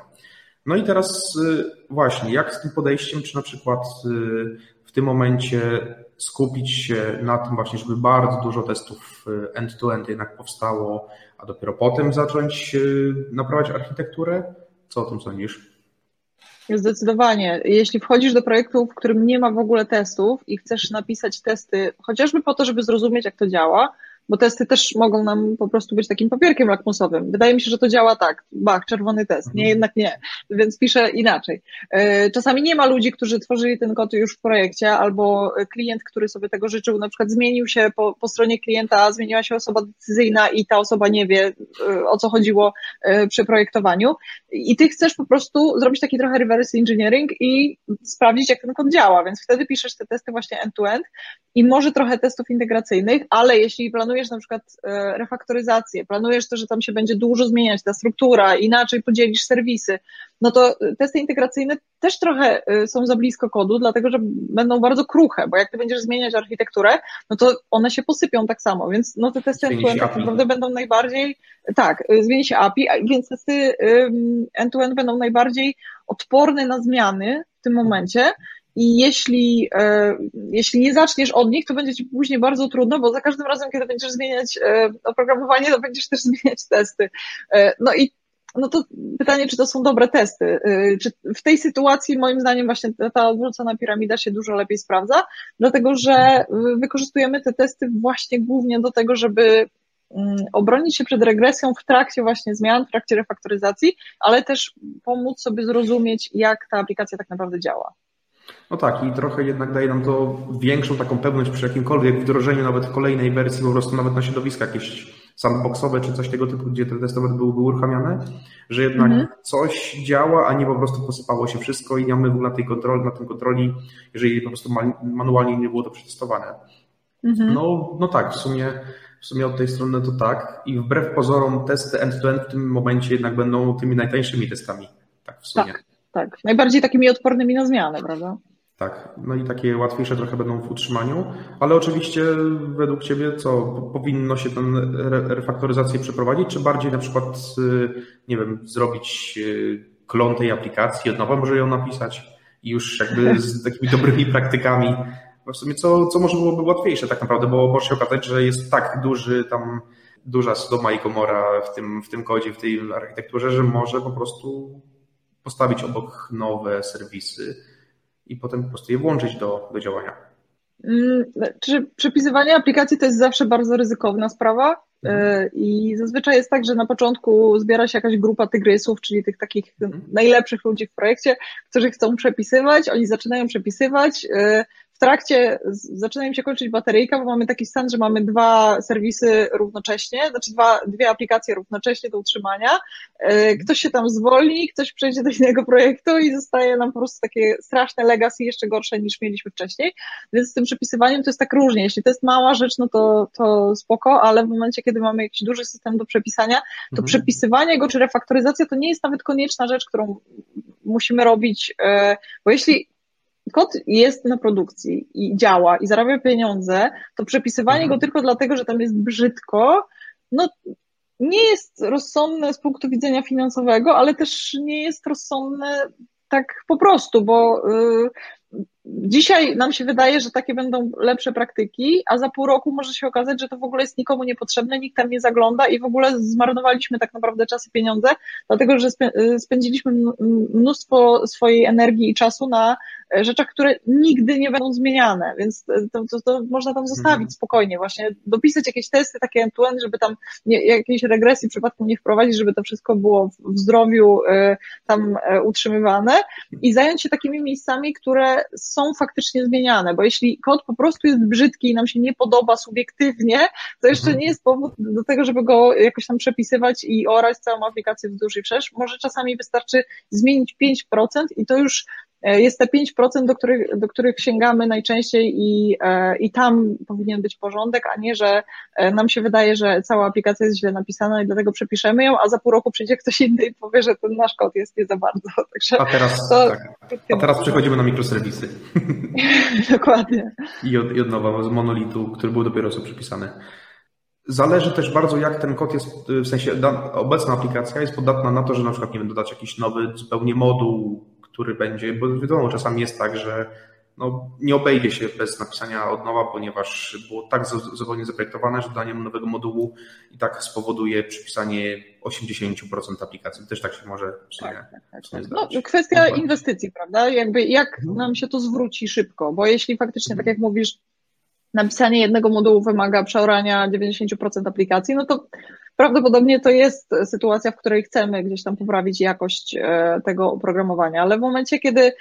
B: No i teraz y, właśnie, jak z tym podejściem, czy na przykład y, w tym momencie skupić się na tym właśnie, żeby bardzo dużo testów y, end-to-end jednak powstało, a dopiero potem zacząć naprawiać architekturę? Co o tym sądzisz?
A: Zdecydowanie. Jeśli wchodzisz do projektu, w którym nie ma w ogóle testów i chcesz napisać testy, chociażby po to, żeby zrozumieć, jak to działa, bo testy też mogą nam po prostu być takim papierkiem lakmusowym. Wydaje mi się, że to działa tak, bach, czerwony test, nie, mhm. jednak nie, więc piszę inaczej. E, czasami nie ma ludzi, którzy tworzyli ten kod już w projekcie, albo klient, który sobie tego życzył, na przykład zmienił się po, po stronie klienta, zmieniła się osoba decyzyjna i ta osoba nie wie, e, o co chodziło e, przy projektowaniu i ty chcesz po prostu zrobić taki trochę reverse engineering i sprawdzić, jak ten kod działa, więc wtedy piszesz te testy właśnie end-to-end i może trochę testów integracyjnych, ale jeśli planujesz planujesz na przykład e, refaktoryzację, planujesz to, że tam się będzie dużo zmieniać ta struktura, inaczej podzielisz serwisy, no to testy integracyjne też trochę e, są za blisko kodu, dlatego że będą bardzo kruche, bo jak ty będziesz zmieniać architekturę, no to one się posypią tak samo, więc no te testy end-to-end tak naprawdę będą najbardziej, tak, e, zmieni się API, więc testy end-to-end będą najbardziej odporne na zmiany w tym momencie, i jeśli, e, jeśli nie zaczniesz od nich, to będzie ci później bardzo trudno, bo za każdym razem, kiedy będziesz zmieniać e, oprogramowanie, to będziesz też <laughs> zmieniać testy. E, no i no to pytanie, czy to są dobre testy. Czy w tej sytuacji, moim zdaniem, właśnie ta odwrócona piramida się dużo lepiej sprawdza, dlatego że wykorzystujemy te testy właśnie głównie do tego, żeby mm, obronić się przed regresją w trakcie właśnie zmian, w trakcie refaktoryzacji, ale też pomóc sobie zrozumieć, jak ta aplikacja tak naprawdę działa.
B: No tak, i trochę jednak daje nam to większą taką pewność przy jakimkolwiek wdrożeniu nawet kolejnej wersji, po prostu nawet na środowiska jakieś sandboxowe czy coś tego typu, gdzie te testowe byłyby uruchamiane, że jednak mhm. coś działa, a nie po prostu posypało się wszystko i nie mamy na tej kontroli, na tym kontroli, jeżeli po prostu manualnie nie było to przetestowane. Mhm. No, no tak, w sumie, w sumie od tej strony to tak i wbrew pozorom testy end-to-end -end w tym momencie jednak będą tymi najtańszymi testami. Tak, w sumie.
A: Tak tak. Najbardziej takimi odpornymi na zmiany, prawda?
B: Tak, no i takie łatwiejsze trochę będą w utrzymaniu, ale oczywiście według Ciebie co, powinno się tę refaktoryzację przeprowadzić, czy bardziej na przykład, y, nie wiem, zrobić y, klon tej aplikacji, od nowa może ją napisać i już jakby z <laughs> takimi dobrymi praktykami, w sumie co, co może byłoby łatwiejsze tak naprawdę, bo może się okazać, że jest tak duży tam, duża Sodoma i Gomora w tym, w tym kodzie, w tej architekturze, że może po prostu postawić obok nowe serwisy i potem po prostu je włączyć do, do działania.
A: Mm, czy przepisywanie aplikacji to jest zawsze bardzo ryzykowna sprawa? Mhm. E, I zazwyczaj jest tak, że na początku zbiera się jakaś grupa tygrysów, czyli tych takich mhm. najlepszych ludzi w projekcie, którzy chcą przepisywać, oni zaczynają przepisywać, e, trakcie zaczyna im się kończyć bateryjka, bo mamy taki stan, że mamy dwa serwisy równocześnie, znaczy dwa, dwie aplikacje równocześnie do utrzymania. E, ktoś się tam zwolni, ktoś przejdzie do innego projektu i zostaje nam po prostu takie straszne legacy, jeszcze gorsze niż mieliśmy wcześniej. Więc z tym przepisywaniem to jest tak różnie. Jeśli to jest mała rzecz, no to, to spoko, ale w momencie, kiedy mamy jakiś duży system do przepisania, to mhm. przepisywanie go czy refaktoryzacja to nie jest nawet konieczna rzecz, którą musimy robić, e, bo jeśli kod jest na produkcji i działa i zarabia pieniądze, to przepisywanie mhm. go tylko dlatego, że tam jest brzydko, no nie jest rozsądne z punktu widzenia finansowego, ale też nie jest rozsądne tak po prostu, bo y, Dzisiaj nam się wydaje, że takie będą lepsze praktyki, a za pół roku może się okazać, że to w ogóle jest nikomu niepotrzebne, nikt tam nie zagląda i w ogóle zmarnowaliśmy tak naprawdę czas i pieniądze, dlatego że spędziliśmy mnóstwo swojej energii i czasu na rzeczach, które nigdy nie będą zmieniane, więc to, to, to można tam zostawić mhm. spokojnie, właśnie dopisać jakieś testy takie end żeby tam nie, jakiejś regresji przypadku nie wprowadzić, żeby to wszystko było w zdrowiu y, tam y, utrzymywane i zająć się takimi miejscami, które są faktycznie zmieniane, bo jeśli kod po prostu jest brzydki i nam się nie podoba subiektywnie, to jeszcze mhm. nie jest powód do tego, żeby go jakoś tam przepisywać i orać całą aplikację wzdłuż i wszerz. Może czasami wystarczy zmienić 5% i to już jest te 5%, do których, do których sięgamy najczęściej i, e, i tam powinien być porządek, a nie, że e, nam się wydaje, że cała aplikacja jest źle napisana i dlatego przepiszemy ją, a za pół roku przyjdzie ktoś inny i powie, że ten nasz kod jest nie za bardzo. <laughs>
B: Także a teraz, to, tak. a teraz przechodzimy na mikroserwisy. <laughs>
A: Dokładnie.
B: I od, I od nowa z monolitu, który był dopiero co przypisany. Zależy też bardzo, jak ten kod jest, w sensie obecna aplikacja jest podatna na to, że na przykład, nie wiem, dodać jakiś nowy zupełnie moduł, który będzie, bo wiadomo, czasami jest tak, że no, nie obejdzie się bez napisania od nowa, ponieważ było tak zupełnie zaprojektowane, że dodanie nowego modułu i tak spowoduje przypisanie 80% aplikacji. Też tak się może w sumie, tak, tak, tak.
A: No, kwestia inwestycji, prawda? Jakby jak mhm. nam się to zwróci szybko, bo jeśli faktycznie, tak jak mówisz, napisanie jednego modułu wymaga przeorania 90% aplikacji, no to Prawdopodobnie to jest sytuacja, w której chcemy gdzieś tam poprawić jakość e, tego oprogramowania, ale w momencie, kiedy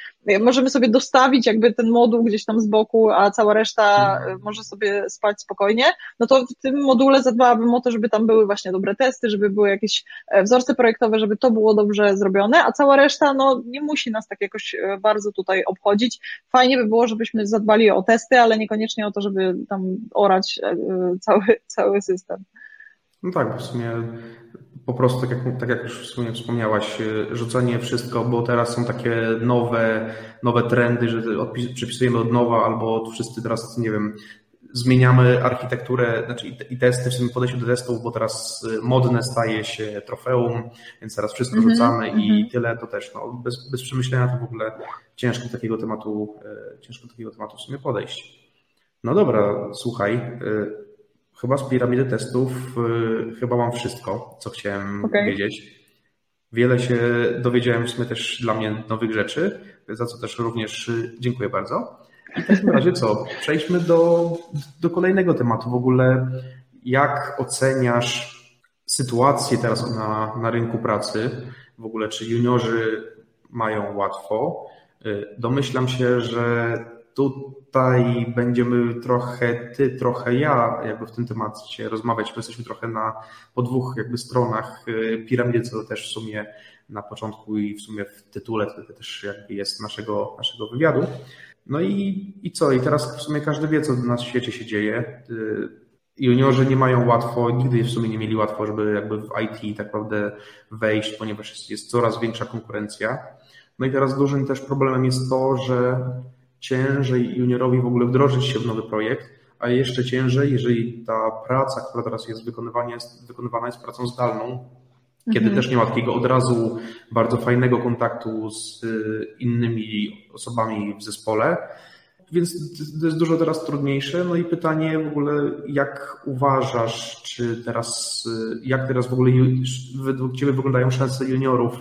A: możemy sobie dostawić jakby ten moduł gdzieś tam z boku, a cała reszta e, może sobie spać spokojnie, no to w tym module zadbałabym o to, żeby tam były właśnie dobre testy, żeby były jakieś e, wzorce projektowe, żeby to było dobrze zrobione, a cała reszta no nie musi nas tak jakoś bardzo tutaj obchodzić. Fajnie by było, żebyśmy zadbali o testy, ale niekoniecznie o to, żeby tam orać cały, cały system.
B: No tak, w sumie po prostu, tak jak, tak jak już w sumie wspomniałaś, y, rzucenie wszystko, bo teraz są takie nowe, nowe trendy, że odpis, przepisujemy od nowa, albo wszyscy teraz, nie wiem, zmieniamy architekturę, znaczy i testy, w sumie podejście do testów, bo teraz y, modne staje się trofeum, więc teraz wszystko mm -hmm, rzucamy mm -hmm. i mhm. tyle, to też no, bez, bez przemyślenia to w ogóle ciężko takiego tematu, y, ciężko takiego tematu w sumie podejść. No dobra, słuchaj, Chyba z piramidy testów y, chyba mam wszystko, co chciałem okay. wiedzieć. Wiele się dowiedziałem w sumie też dla mnie nowych rzeczy, za co też również y, dziękuję bardzo. I w takim razie co? Przejdźmy do, do kolejnego tematu. W ogóle jak oceniasz sytuację teraz na, na rynku pracy? W ogóle czy juniorzy mają łatwo? Y, domyślam się, że tutaj będziemy trochę ty, trochę ja jakby w tym temacie rozmawiać, bo jesteśmy trochę na, po dwóch jakby stronach y, piramidy, co też w sumie na początku i w sumie w tytule to też jakby jest naszego, naszego wywiadu. No i, i co? I teraz w sumie każdy wie, co na świecie się dzieje. Y, juniorzy nie mają łatwo, nigdy w sumie nie mieli łatwo, żeby jakby w IT tak naprawdę wejść, ponieważ jest, jest coraz większa konkurencja. No i teraz dużym też problemem jest to, że ciężej juniorowi w ogóle wdrożyć się w nowy projekt, a jeszcze ciężej, jeżeli ta praca, która teraz jest wykonywana, jest, wykonywana jest pracą zdalną, kiedy mhm. też nie ma takiego od razu bardzo fajnego kontaktu z y, innymi osobami w zespole. Więc to jest dużo teraz trudniejsze. No i pytanie w ogóle, jak uważasz, czy teraz, y, jak teraz w ogóle według Ciebie wyglądają szanse juniorów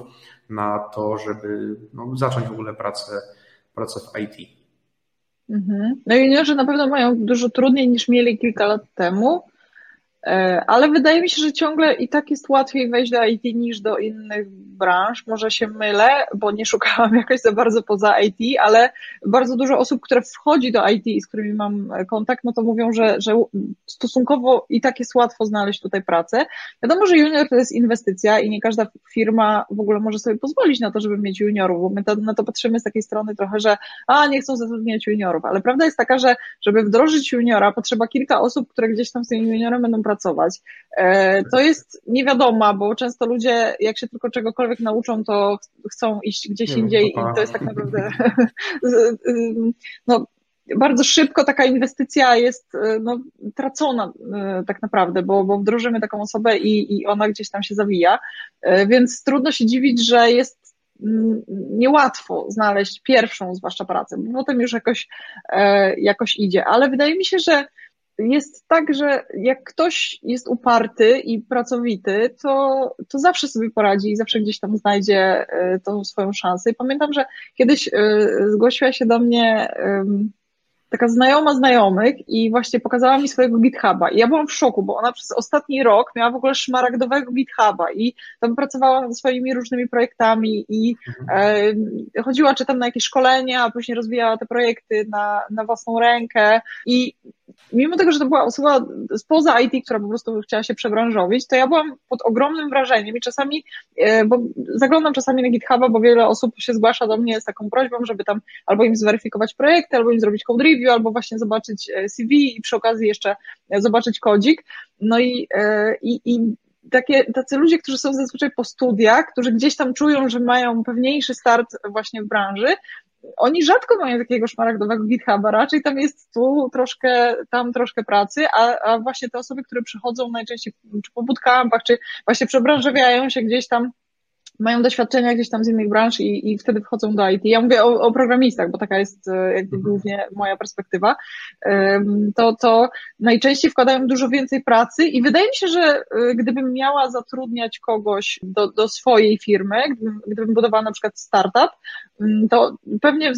B: na to, żeby no, zacząć w ogóle pracę, pracę w IT.
A: Mhm. No juniorzy na pewno mają dużo trudniej niż mieli kilka lat temu, ale wydaje mi się, że ciągle i tak jest łatwiej wejść do IT niż do innych branż. Może się mylę, bo nie szukałam <laughs> jakoś za bardzo poza IT, ale bardzo dużo osób, które wchodzi do IT i z którymi mam kontakt, no to mówią, że, że stosunkowo i tak jest łatwo znaleźć tutaj pracę. Wiadomo, że junior to jest inwestycja i nie każda firma w ogóle może sobie pozwolić na to, żeby mieć juniorów, bo my to, na to patrzymy z takiej strony trochę, że a, nie chcą zatrudniać juniorów, ale prawda jest taka, że żeby wdrożyć juniora, potrzeba kilka osób, które gdzieś tam z tym juniorem będą pracować. E, to jest niewiadoma, bo często ludzie, jak się tylko czegokolwiek nauczą, to chcą iść gdzieś indziej i to jest tak naprawdę <laughs> no, bardzo szybko taka inwestycja jest e, no, tracona e, tak naprawdę, bo, bo wdrożymy taką osobę i, i ona gdzieś tam się zawija, więc trudno się dziwić, że jest mm, niełatwo znaleźć pierwszą zwłaszcza pracę, bo potem już jakoś, jakoś idzie, ale wydaje mi się, że jest tak, że jak ktoś jest uparty i pracowity, to, to zawsze sobie poradzi i zawsze gdzieś tam znajdzie e, tą swoją szansę. I pamiętam, że kiedyś e, zgłosiła się do mnie taka znajoma znajomych i właśnie pokazała mi swojego GitHuba. I ja byłam w szoku, bo ona przez ostatni rok miała w ogóle szmaragdowego GitHuba i tam pracowała nad swoimi różnymi projektami i e, chodziła czy tam na jakieś szkolenia, a później rozwijała te projekty na, na własną rękę i mimo tego, że to była osoba spoza IT, która po prostu chciała się przebranżowić, to ja byłam pod ogromnym wrażeniem i czasami, e, bo zaglądam czasami na GitHuba, bo wiele osób się zgłasza do mnie z taką prośbą, żeby tam albo im zweryfikować projekty, albo im zrobić code review, albo właśnie zobaczyć e, CV i przy okazji jeszcze e, zobaczyć kodzik. No i, i, i takie, tacy ludzie, którzy są zazwyczaj po studiach, którzy gdzieś tam czują, że mają pewniejszy start właśnie w branży, oni rzadko mają takiego szmaragdowego GitHuba, raczej tam jest tu troszkę, tam troszkę pracy, a, a właśnie te osoby, które przychodzą najczęściej czy po bootcampach, czy właśnie przebranżawiają się gdzieś tam mają doświadczenia gdzieś tam z innych branż i, i wtedy wchodzą do IT. Ja mówię o, o programistach, bo taka jest e, jakby mhm. głównie moja perspektywa. To, to najczęściej wkładają dużo więcej pracy i wydaje mi się, że e, gdybym miała zatrudniać kogoś do, do swojej firmy, gdybym, gdybym budowała na przykład startup, mm, to pewnie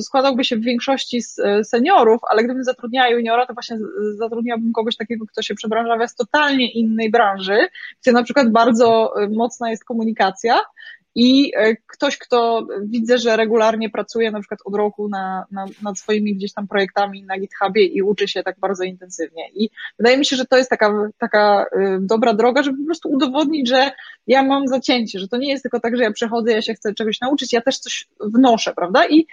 A: składałby się w większości z e, seniorów, ale gdybym zatrudniała juniora, to właśnie zatrudniałabym kogoś takiego, kto się przebranżawia z totalnie innej branży, gdzie na przykład bardzo mocna jest komunikacja, i e, ktoś, kto widzę, że regularnie pracuje na przykład od roku na, na, nad swoimi gdzieś tam projektami na GitHubie i uczy się tak bardzo intensywnie. I wydaje mi się, że to jest taka, taka e, dobra droga, żeby po prostu udowodnić, że ja mam zacięcie, że to nie jest tylko tak, że ja przechodzę, ja się chcę czegoś nauczyć, ja też coś wnoszę, prawda? I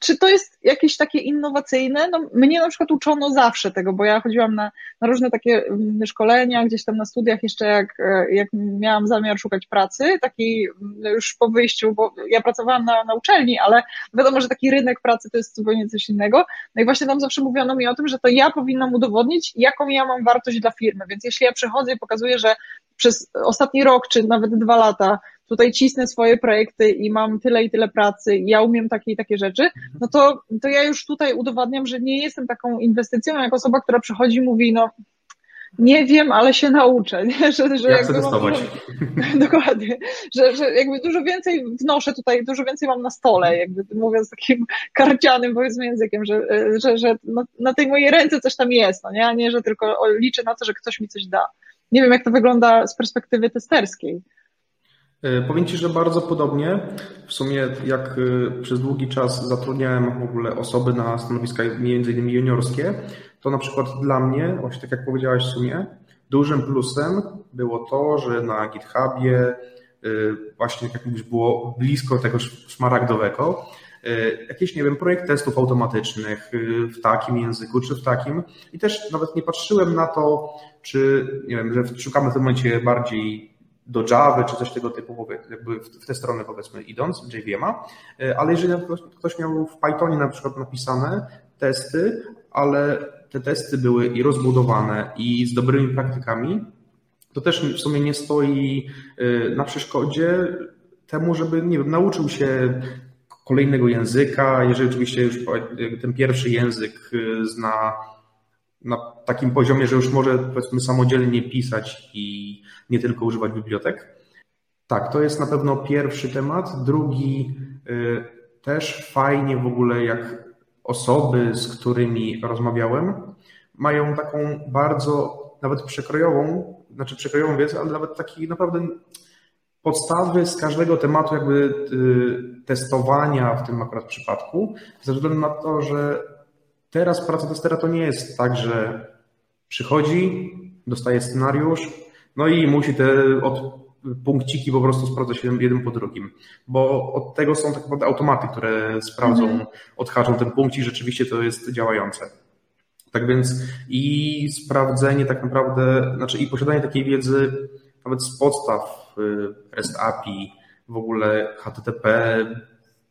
A: czy to jest jakieś takie innowacyjne? No, mnie na przykład uczono zawsze tego, bo ja chodziłam na, na różne takie mm, szkolenia, gdzieś tam na studiach jeszcze jak, e, jak miałam zamiar szukać pracy, taki mm, już po wyjściu, bo ja pracowałam na, na uczelni, ale wiadomo, że taki rynek pracy to jest zupełnie coś innego. No i właśnie tam zawsze mówiono mi o tym, że to ja powinnam udowodnić, jaką ja mam wartość dla firmy. Więc jeśli ja przychodzę i pokazuję, że przez ostatni rok, czy nawet dwa lata tutaj cisnę swoje projekty i mam tyle i tyle pracy i ja umiem takie i takie rzeczy, no to, to ja już tutaj udowadniam, że nie jestem taką inwestycją, jak osoba, która przychodzi i mówi, no nie wiem, ale się nauczę, nie?
B: że, że Jak jakby
A: mam <laughs> dokładnie, że, że jakby dużo więcej wnoszę tutaj, dużo więcej mam na stole, jakby mówiąc takim karcianym powiedzmy językiem, że, że, że na, na tej mojej ręce coś tam jest, no nie? a nie, że tylko liczę na to, że ktoś mi coś da. Nie wiem, jak to wygląda z perspektywy testerskiej.
B: E, powiem Ci, że bardzo podobnie. W sumie jak e, przez długi czas zatrudniałem w ogóle osoby na stanowiska między innymi juniorskie, to na przykład dla mnie, właśnie tak jak powiedziałaś w sumie, dużym plusem było to, że na GitHubie e, właśnie jak mówisz, było blisko tego szmaragdowego, jakiś, nie wiem, projekt testów automatycznych w takim języku czy w takim i też nawet nie patrzyłem na to, czy, nie wiem, że szukamy w tym momencie bardziej do Java czy coś tego typu, jakby w tę stronę powiedzmy idąc, JVM'a, e, ale jeżeli ktoś miał w Pythonie na przykład napisane testy, ale te testy były i rozbudowane i z dobrymi praktykami, to też w sumie nie stoi e, na przeszkodzie temu, żeby, nie wiem, nauczył się kolejnego języka, jeżeli oczywiście już ten pierwszy język e, zna na takim poziomie, że już może powiedzmy samodzielnie pisać i nie tylko używać bibliotek. Tak, to jest na pewno pierwszy temat. Drugi y, też fajnie w ogóle, jak osoby, z którymi rozmawiałem, mają taką bardzo nawet przekrojową, znaczy przekrojową wiedzę, ale nawet taki naprawdę podstawy z każdego tematu jakby y, testowania w tym akurat przypadku, ze względu na to, że teraz praca testera to nie jest tak, że przychodzi, dostaje scenariusz, no i musi te od punkciki po prostu sprawdza się jeden po drugim, bo od tego są tak naprawdę automaty, które sprawdzą, mhm. odhaczą ten punkcik, rzeczywiście to jest działające. Tak więc i sprawdzenie tak naprawdę, znaczy i posiadanie takiej wiedzy nawet z podstaw y, REST API, w ogóle HTTP,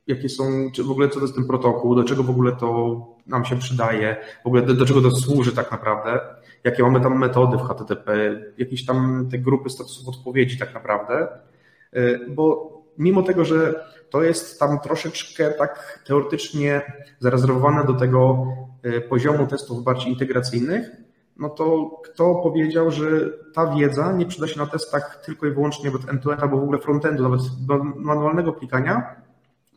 B: jakie są, czy w ogóle co to jest ten protokół, do czego w ogóle to nam się przydaje, w ogóle do, do czego to służy tak naprawdę, jakie mamy tam metody w HTTP, jakieś tam te grupy statusów odpowiedzi tak naprawdę, y, bo mimo tego, że to jest tam troszeczkę tak teoretycznie zarezerwowane do tego y, poziomu testów bardziej integracyjnych, no to kto powiedział, że ta wiedza nie przyda się na testach tylko i wyłącznie end-to-end albo w ogóle frontendu, nawet do manualnego klikania,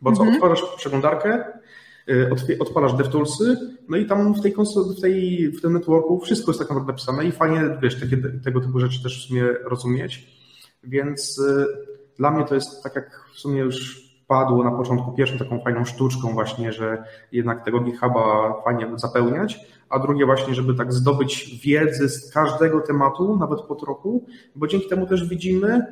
B: bo co, mhm. otwierasz przeglądarkę, odpalasz DevToolsy, no i tam w tej, w tej w tym networku wszystko jest tak naprawdę napisane i fajnie, wiesz, takie, tego typu rzeczy też w sumie rozumieć, więc y, dla mnie to jest tak jak w sumie już padło na początku pierwszą taką fajną sztuczką właśnie, że jednak tego GitHuba fajnie zapełniać, a drugie właśnie, żeby tak zdobyć wiedzę z każdego tematu, nawet po trochu, bo dzięki temu też widzimy,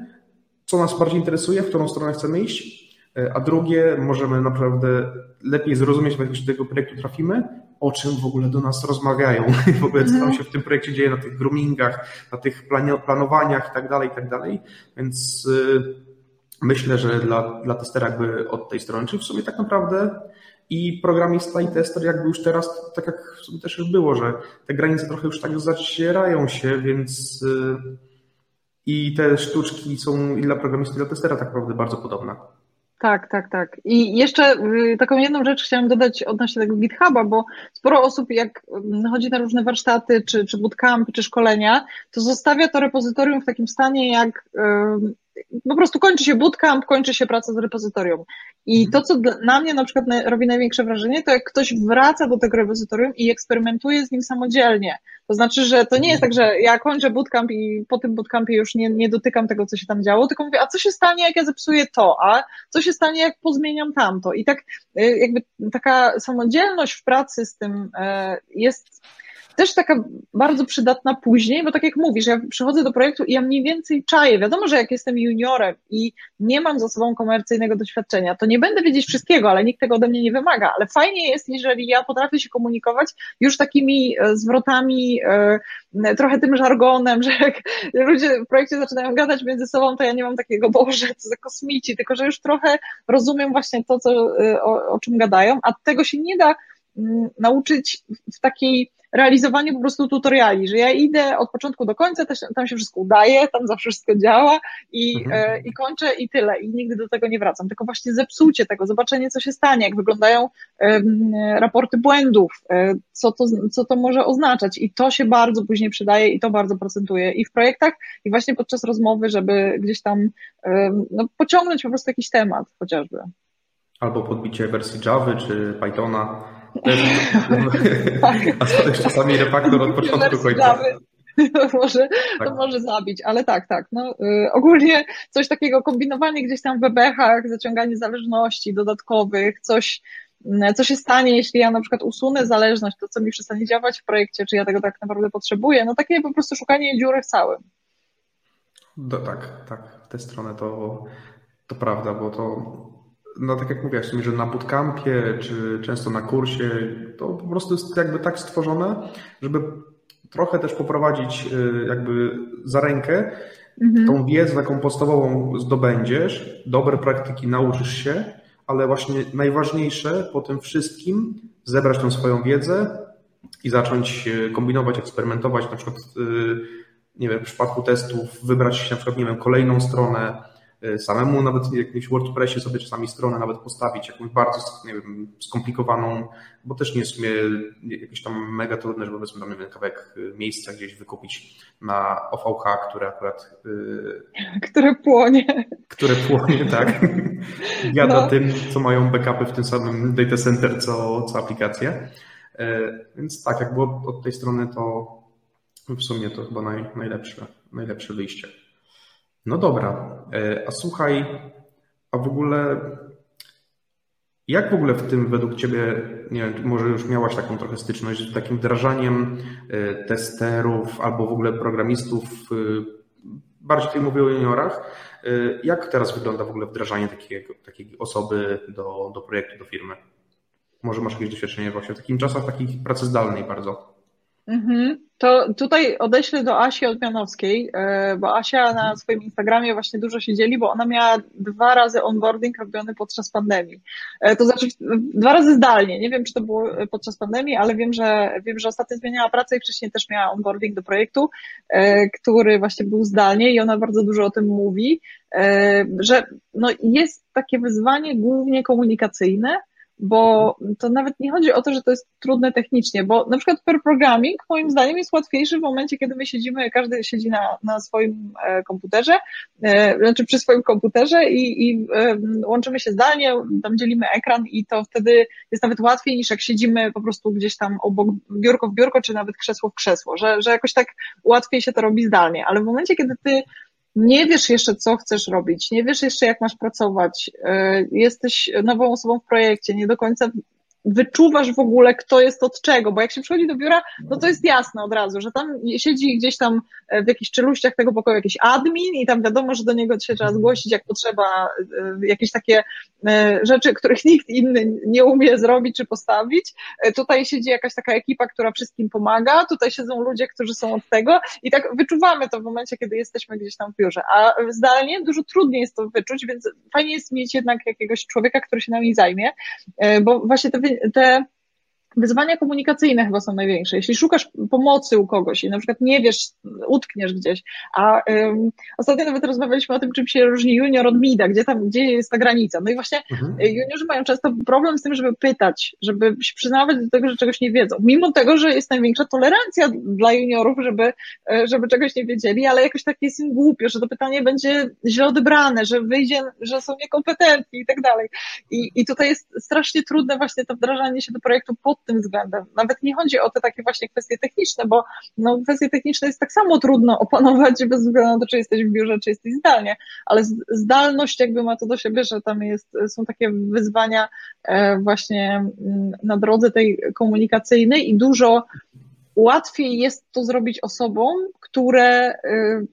B: co nas bardziej interesuje, w którą stronę chcemy iść, a drugie, możemy naprawdę lepiej zrozumieć, jak do tego projektu trafimy, o czym w ogóle do nas rozmawiają, <laughs> w ogóle co tam mhm. się w tym projekcie dzieje, na tych groomingach, na tych planowaniach i tak dalej, i tak dalej, więc y, myślę, że dla, dla testera jakby od tej strony, czyli w sumie tak naprawdę i programista i tester jakby już teraz, tak jak w sumie też już było, że te granice trochę już tak zacierają się, więc y, i te sztuczki są i dla programisty, i dla testera tak naprawdę bardzo podobne.
A: Tak, tak, tak. I jeszcze y, taką jedną rzecz chciałam dodać odnośnie tego GitHuba, bo sporo osób jak mm, chodzi na różne warsztaty, czy, czy bootcampy, czy szkolenia, to zostawia to repozytorium w takim stanie, jak po prostu kończy się bootcamp, kończy się praca z repozytorium. I mhm. to, co na mnie na przykład robi największe wrażenie, to jak ktoś wraca do tego repozytorium i eksperymentuje z nim samodzielnie. To znaczy, że to nie jest tak, że ja kończę bootcamp i po tym bootcampie już nie, nie dotykam tego, co się tam działo, tylko mówię, a co się stanie, jak ja zepsuję to, a co się stanie, jak pozmieniam tamto. I tak y, jakby taka samodzielność w pracy z tym e, jest też taka bardzo przydatna później, bo tak jak mówisz, ja przychodzę do projektu i ja mniej więcej czaję. Wiadomo, że jak jestem juniorem i nie mam za sobą komercyjnego doświadczenia, to nie będę wiedzieć wszystkiego, ale nikt tego ode mnie nie wymaga. Ale fajnie jest, jeżeli ja potrafię się komunikować już takimi e, zwrotami, e, trochę tym żargonem, <laughs> że jak ludzie w projekcie zaczynają gadać między sobą, to ja nie mam takiego, <laughs> boże, co za kosmici, tylko że już trochę rozumiem właśnie to, co, o, o czym gadają, a tego się nie da nauczyć w takiej realizowanie po prostu tutoriali, że ja idę od początku do końca, tam się wszystko udaje, tam zawsze wszystko działa i, mhm. e, i kończę i tyle. I nigdy do tego nie wracam. Tylko właśnie zepsucie tego, zobaczenie, co się stanie, jak wyglądają raporty błędów, e, co to, co to może oznaczać. I to się bardzo później przydaje i to bardzo procentuje i w projektach, i właśnie podczas rozmowy, żeby gdzieś tam no, pociągnąć po prostu jakiś temat chociażby.
B: Albo podbicie wersji Java czy Pythona <laughs> a to też czasami refaktor od początku końca. <laughs>
A: może, tak. to może zabić, ale tak, tak. No, y, ogólnie coś takiego, kombinowanie gdzieś tam w bebechach, zaciąganie zależności dodatkowych, coś, y, co się stanie, jeśli ja na przykład usunę zależność, to co mi przestanie działać w projekcie, czy ja tego tak naprawdę potrzebuję, no takie po prostu szukanie dziury w całym.
B: No, tak, tak, w tę stronę to, to prawda, bo to no tak jak mówiłaś, że na bootcampie czy często na kursie, to po prostu jest jakby tak stworzone, żeby trochę też poprowadzić y, jakby za rękę mhm. tą wiedzę taką podstawową zdobędziesz, dobre praktyki nauczysz się, ale właśnie najważniejsze po tym wszystkim zebrać tą swoją wiedzę i zacząć y, kombinować, eksperymentować, na przykład y, nie wiem, w przypadku testów wybrać na przykład, nie wiem, kolejną stronę, samemu nawet w jakimś WordPressie sobie czasami stronę nawet postawić, jakąś bardzo nie wiem, skomplikowaną, bo też nie jest w sumie jakieś tam mega trudne, żeby powiedzmy tam wiem, kawałek miejsca gdzieś wykupić na OVH, które akurat...
A: Które płonie.
B: Które płonie, <laughs> tak. Jada no. tym, co mają backupy w tym samym data center, co, co aplikacje. Więc tak, jak było od tej strony, to w sumie to chyba naj, najlepsze, najlepsze wyjście. No dobra, e, a słuchaj, a w ogóle jak w ogóle w tym według Ciebie, nie wiem, może już miałaś taką trochę styczność z takim wdrażaniem e, testerów albo w ogóle programistów, e, bardziej tutaj mówię o juniorach, jak teraz wygląda w ogóle wdrażanie takiej, osoby do, do projektu, do firmy? Może masz jakieś doświadczenie właśnie w takim czasach takiej pracy zdalnej bardzo?
A: Mhm. To tutaj odeślę do Asi Odmianowskiej, e, bo Asia na swoim Instagramie właśnie dużo się dzieli, bo ona miała dwa razy onboarding robiony podczas pandemii. E, to znaczy dwa razy zdalnie. Nie wiem, czy to było podczas pandemii, ale wiem, że wiem, że ostatnio zmieniała pracę i wcześniej też miała onboarding do projektu, e, który właśnie był zdalnie i ona bardzo dużo o tym mówi, że no jest takie wyzwanie głównie komunikacyjne, bo to nawet nie chodzi o to, że to jest trudne technicznie, bo na przykład per programming moim zdaniem jest łatwiejszy w momencie, kiedy my siedzimy, każdy siedzi na, na swoim e, komputerze, e, znaczy przy swoim komputerze i, i łączymy się zdalnie, tam dzielimy ekran i to wtedy jest nawet łatwiej niż jak siedzimy po prostu gdzieś tam obok biurko w biurko, czy nawet krzesło w krzesło, że, że jakoś tak łatwiej się to robi zdalnie, ale w momencie, kiedy ty nie wiesz jeszcze, co chcesz robić, nie wiesz jeszcze, jak masz pracować, e, jesteś nową osobą w projekcie, nie do końca wyczuwasz w ogóle, kto jest od czego, bo jak się przychodzi do biura, no to jest jasne od razu, że tam siedzi gdzieś tam e, w jakichś czeluściach tego pokoju jakiś admin i tam wiadomo, że do niego się trzeba zgłosić, jak potrzeba e, jakieś takie e, rzeczy, których <laughs> nikt inny nie umie zrobić czy postawić. Tutaj siedzi jakaś taka ekipa, która wszystkim pomaga, tutaj siedzą ludzie, którzy są od tego i tak wyczuwamy to w momencie, kiedy jesteśmy gdzieś tam w biurze, a zdalnie dużo trudniej jest to wyczuć, więc fajnie jest mieć jednak jakiegoś człowieka, który się nami zajmie, bo właśnie te te wyzwania komunikacyjne chyba są największe. Jeśli szukasz pomocy u kogoś i na przykład nie wiesz, utkniesz gdzieś, a um, ostatnio nawet rozmawialiśmy o tym, czym się różni junior od mida, gdzie tam, gdzie jest ta granica. No i właśnie mhm. juniorzy mają często problem z tym, żeby pytać, żeby się przyznawać do tego, że czegoś nie wiedzą. Mimo tego, że jest największa tolerancja dla juniorów, żeby, e, żeby czegoś nie wiedzieli, ale jakoś tak jest im głupio, że to pytanie będzie źle odebrane, że wyjdzie, że są niekompetentni i tak dalej. I, i tutaj jest strasznie trudne właśnie to wdrażanie się do projektu pod tym względem. Nawet nie chodzi o te takie właśnie kwestie techniczne, bo no, kwestie techniczne jest tak samo trudno opanować bez względu na to, czy jesteś w biurze, czy jesteś zdalnie, ale zdalność jakby ma to do siebie, że tam jest, są takie wyzwania e, właśnie na drodze tej komunikacyjnej i dużo łatwiej jest to zrobić osobom, które y,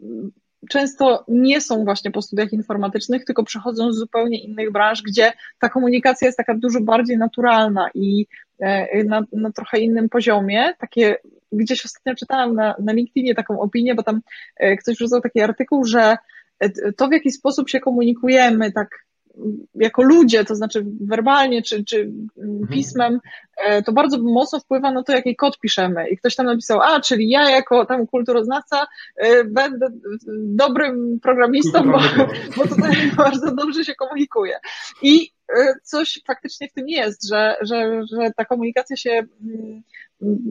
A: często nie są właśnie po studiach informatycznych, tylko przychodzą z zupełnie innych branż, gdzie ta komunikacja jest taka dużo bardziej naturalna i e, na, na trochę innym poziomie. Takie gdzieś ostatnio czytałam na, na LinkedInie taką opinię, bo tam e, ktoś wrzucał taki artykuł, że e, to w jaki sposób się komunikujemy tak jako ludzie, to znaczy werbalnie czy, czy mhm. pismem, e, to bardzo mocno wpływa na to, jaki kod piszemy. I ktoś tam napisał, a, czyli ja jako tam kulturoznawca e, będę dobrym programistą, bo, bo tutaj <laughs> bardzo dobrze się komunikuję. I e, coś faktycznie w tym jest, że, że, że ta komunikacja się mm,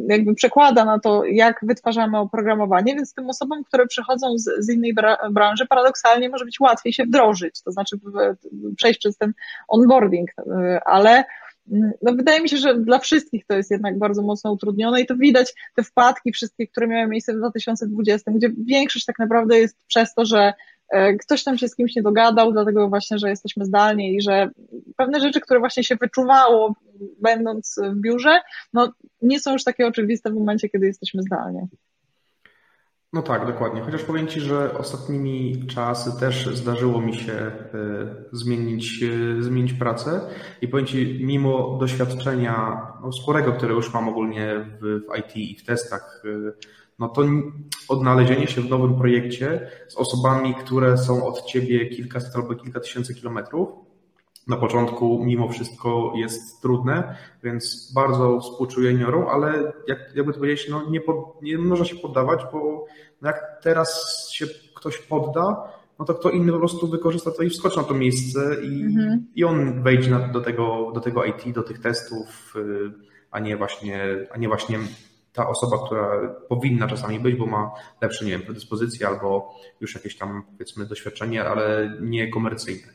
A: jakby przekłada na to, jak wytwarzamy oprogramowanie, więc tym osobom, które przychodzą z, z innej branży, paradoksalnie może być łatwiej się wdrożyć, to znaczy przejść przez ten onboarding, ale no wydaje mi się, że dla wszystkich to jest jednak bardzo mocno utrudnione i to widać te wpadki wszystkie, które miały miejsce w 2020, gdzie większość tak naprawdę jest przez to, że ktoś tam się z kimś nie dogadał, dlatego właśnie, że jesteśmy zdalnie i że pewne rzeczy, które właśnie się wyczuwało będąc w biurze, no nie są już takie oczywiste w momencie, kiedy jesteśmy zdalnie.
B: No tak, dokładnie. Chociaż powiem Ci, że ostatnimi czasy też zdarzyło mi się e, zmienić, e, zmienić pracę i powiem Ci, mimo doświadczenia no, sporego, które już mam ogólnie w, w IT i w testach, no to odnalezienie się w nowym projekcie z osobami, które są od ciebie kilkaset albo kilka tysięcy kilometrów, na początku mimo wszystko jest trudne, więc bardzo współczuję juniorom, ale jak, jakby to powiedzieć, no nie, pod, nie można się poddawać, bo jak teraz się ktoś podda, no to kto inny po prostu wykorzysta to i wskoczy na to miejsce i, mhm. i on wejdzie na, do, tego, do tego IT, do tych testów, y, a nie właśnie, a nie właśnie ta osoba, która powinna czasami być, bo ma lepsze, nie wiem, predyspozycje albo już jakieś tam powiedzmy doświadczenie, ale nie komercyjne.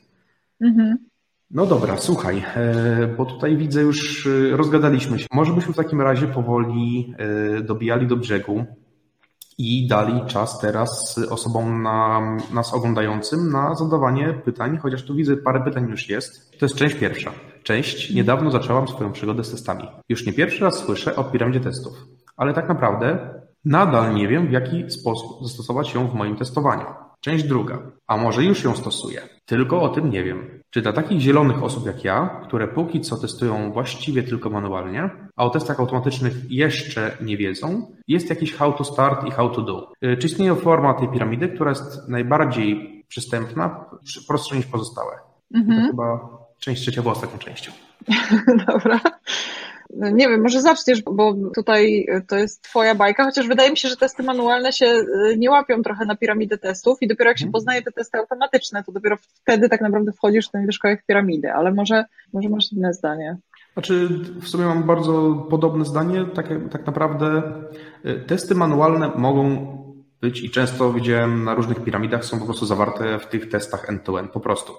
B: Mhm. No dobra, słuchaj, e, bo tutaj widzę już e, rozgadaliśmy się. Może byśmy w takim razie powoli e, dobijali do brzegu i dali czas teraz osobom na, nas oglądającym na zadawanie pytań, chociaż tu widzę parę pytań już jest. To jest część pierwsza. Część niedawno zaczęłam swoją przygodę z testami. Już nie pierwszy raz słyszę o piramidzie testów, ale tak naprawdę nadal nie wiem, w jaki sposób zastosować ją w moim testowaniu. Część druga. A może już ją stosuję? Tylko o tym nie wiem. Czy dla takich zielonych osób jak ja, które póki co testują właściwie tylko manualnie, a o testach automatycznych jeszcze nie wiedzą, jest jakiś how to start i how to do? Y, czy istnieje forma tej piramidy, która jest najbardziej przystępna, prostsza niż pozostałe? Mhm. To chyba część trzecia była ostatnią częścią. <laughs>
A: Dobra. Nie wiem, może zaczniesz, bo tutaj to jest twoja bajka, chociaż wydaje mi się, że testy manualne się y, nie łapią trochę na piramidę testów i dopiero jak się mhm. poznaje te testy automatyczne, to dopiero wtedy tak naprawdę wchodzisz w ten wierzchołek piramidy, ale może, może masz inne zdanie.
B: Znaczy, w sumie mam bardzo podobne zdanie. Tak, tak naprawdę y, testy manualne mogą być i często widziałem na różnych piramidach są po prostu zawarte w tych testach end-to-end, -end, po prostu.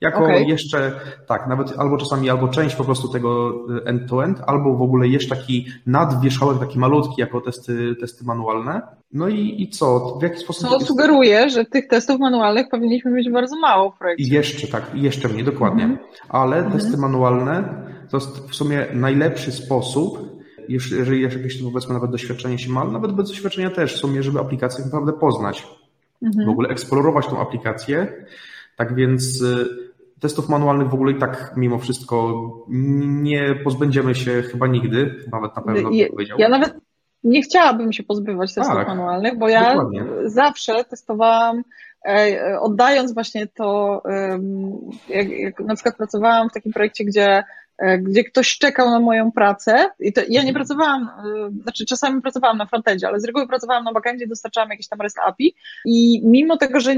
B: Jako okay. jeszcze, tak, nawet albo czasami, albo część po prostu tego y, end-to-end, albo w ogóle jeszcze taki nadwierzchołek, taki malutki, jako testy, testy manualne. No i, i co? W jaki sposób...
A: Co sugeruje, że tych testów manualnych powinniśmy mieć bardzo mało w projekcie.
B: Jeszcze, tak, jeszcze mniej, dokładnie. Mm. Ale mm testy manualne to jest w sumie najlepszy sposób, jeżeli jakieś powiedzmy nawet doświadczenie się ma, nawet bez doświadczenia też w sumie, żeby aplikację naprawdę poznać. Mm. W ogóle eksplorować tą aplikację. Tak więc y, Testów manualnych w ogóle i tak mimo wszystko nie pozbędziemy się chyba nigdy, nawet na pewno
A: ja, powiedział. Ja nawet nie chciałabym się pozbywać testów tak, manualnych, bo ja dokładnie. zawsze testowałam, e, oddając właśnie to, jak, jak na przykład pracowałam w takim projekcie, gdzie gdzie ktoś czekał na moją pracę i to ja nie mhm. pracowałam, e, znaczy czasami pracowałam na frontendzie, ale z reguły pracowałam na backendzie, dostarczałam jakieś tam REST API i mimo tego, że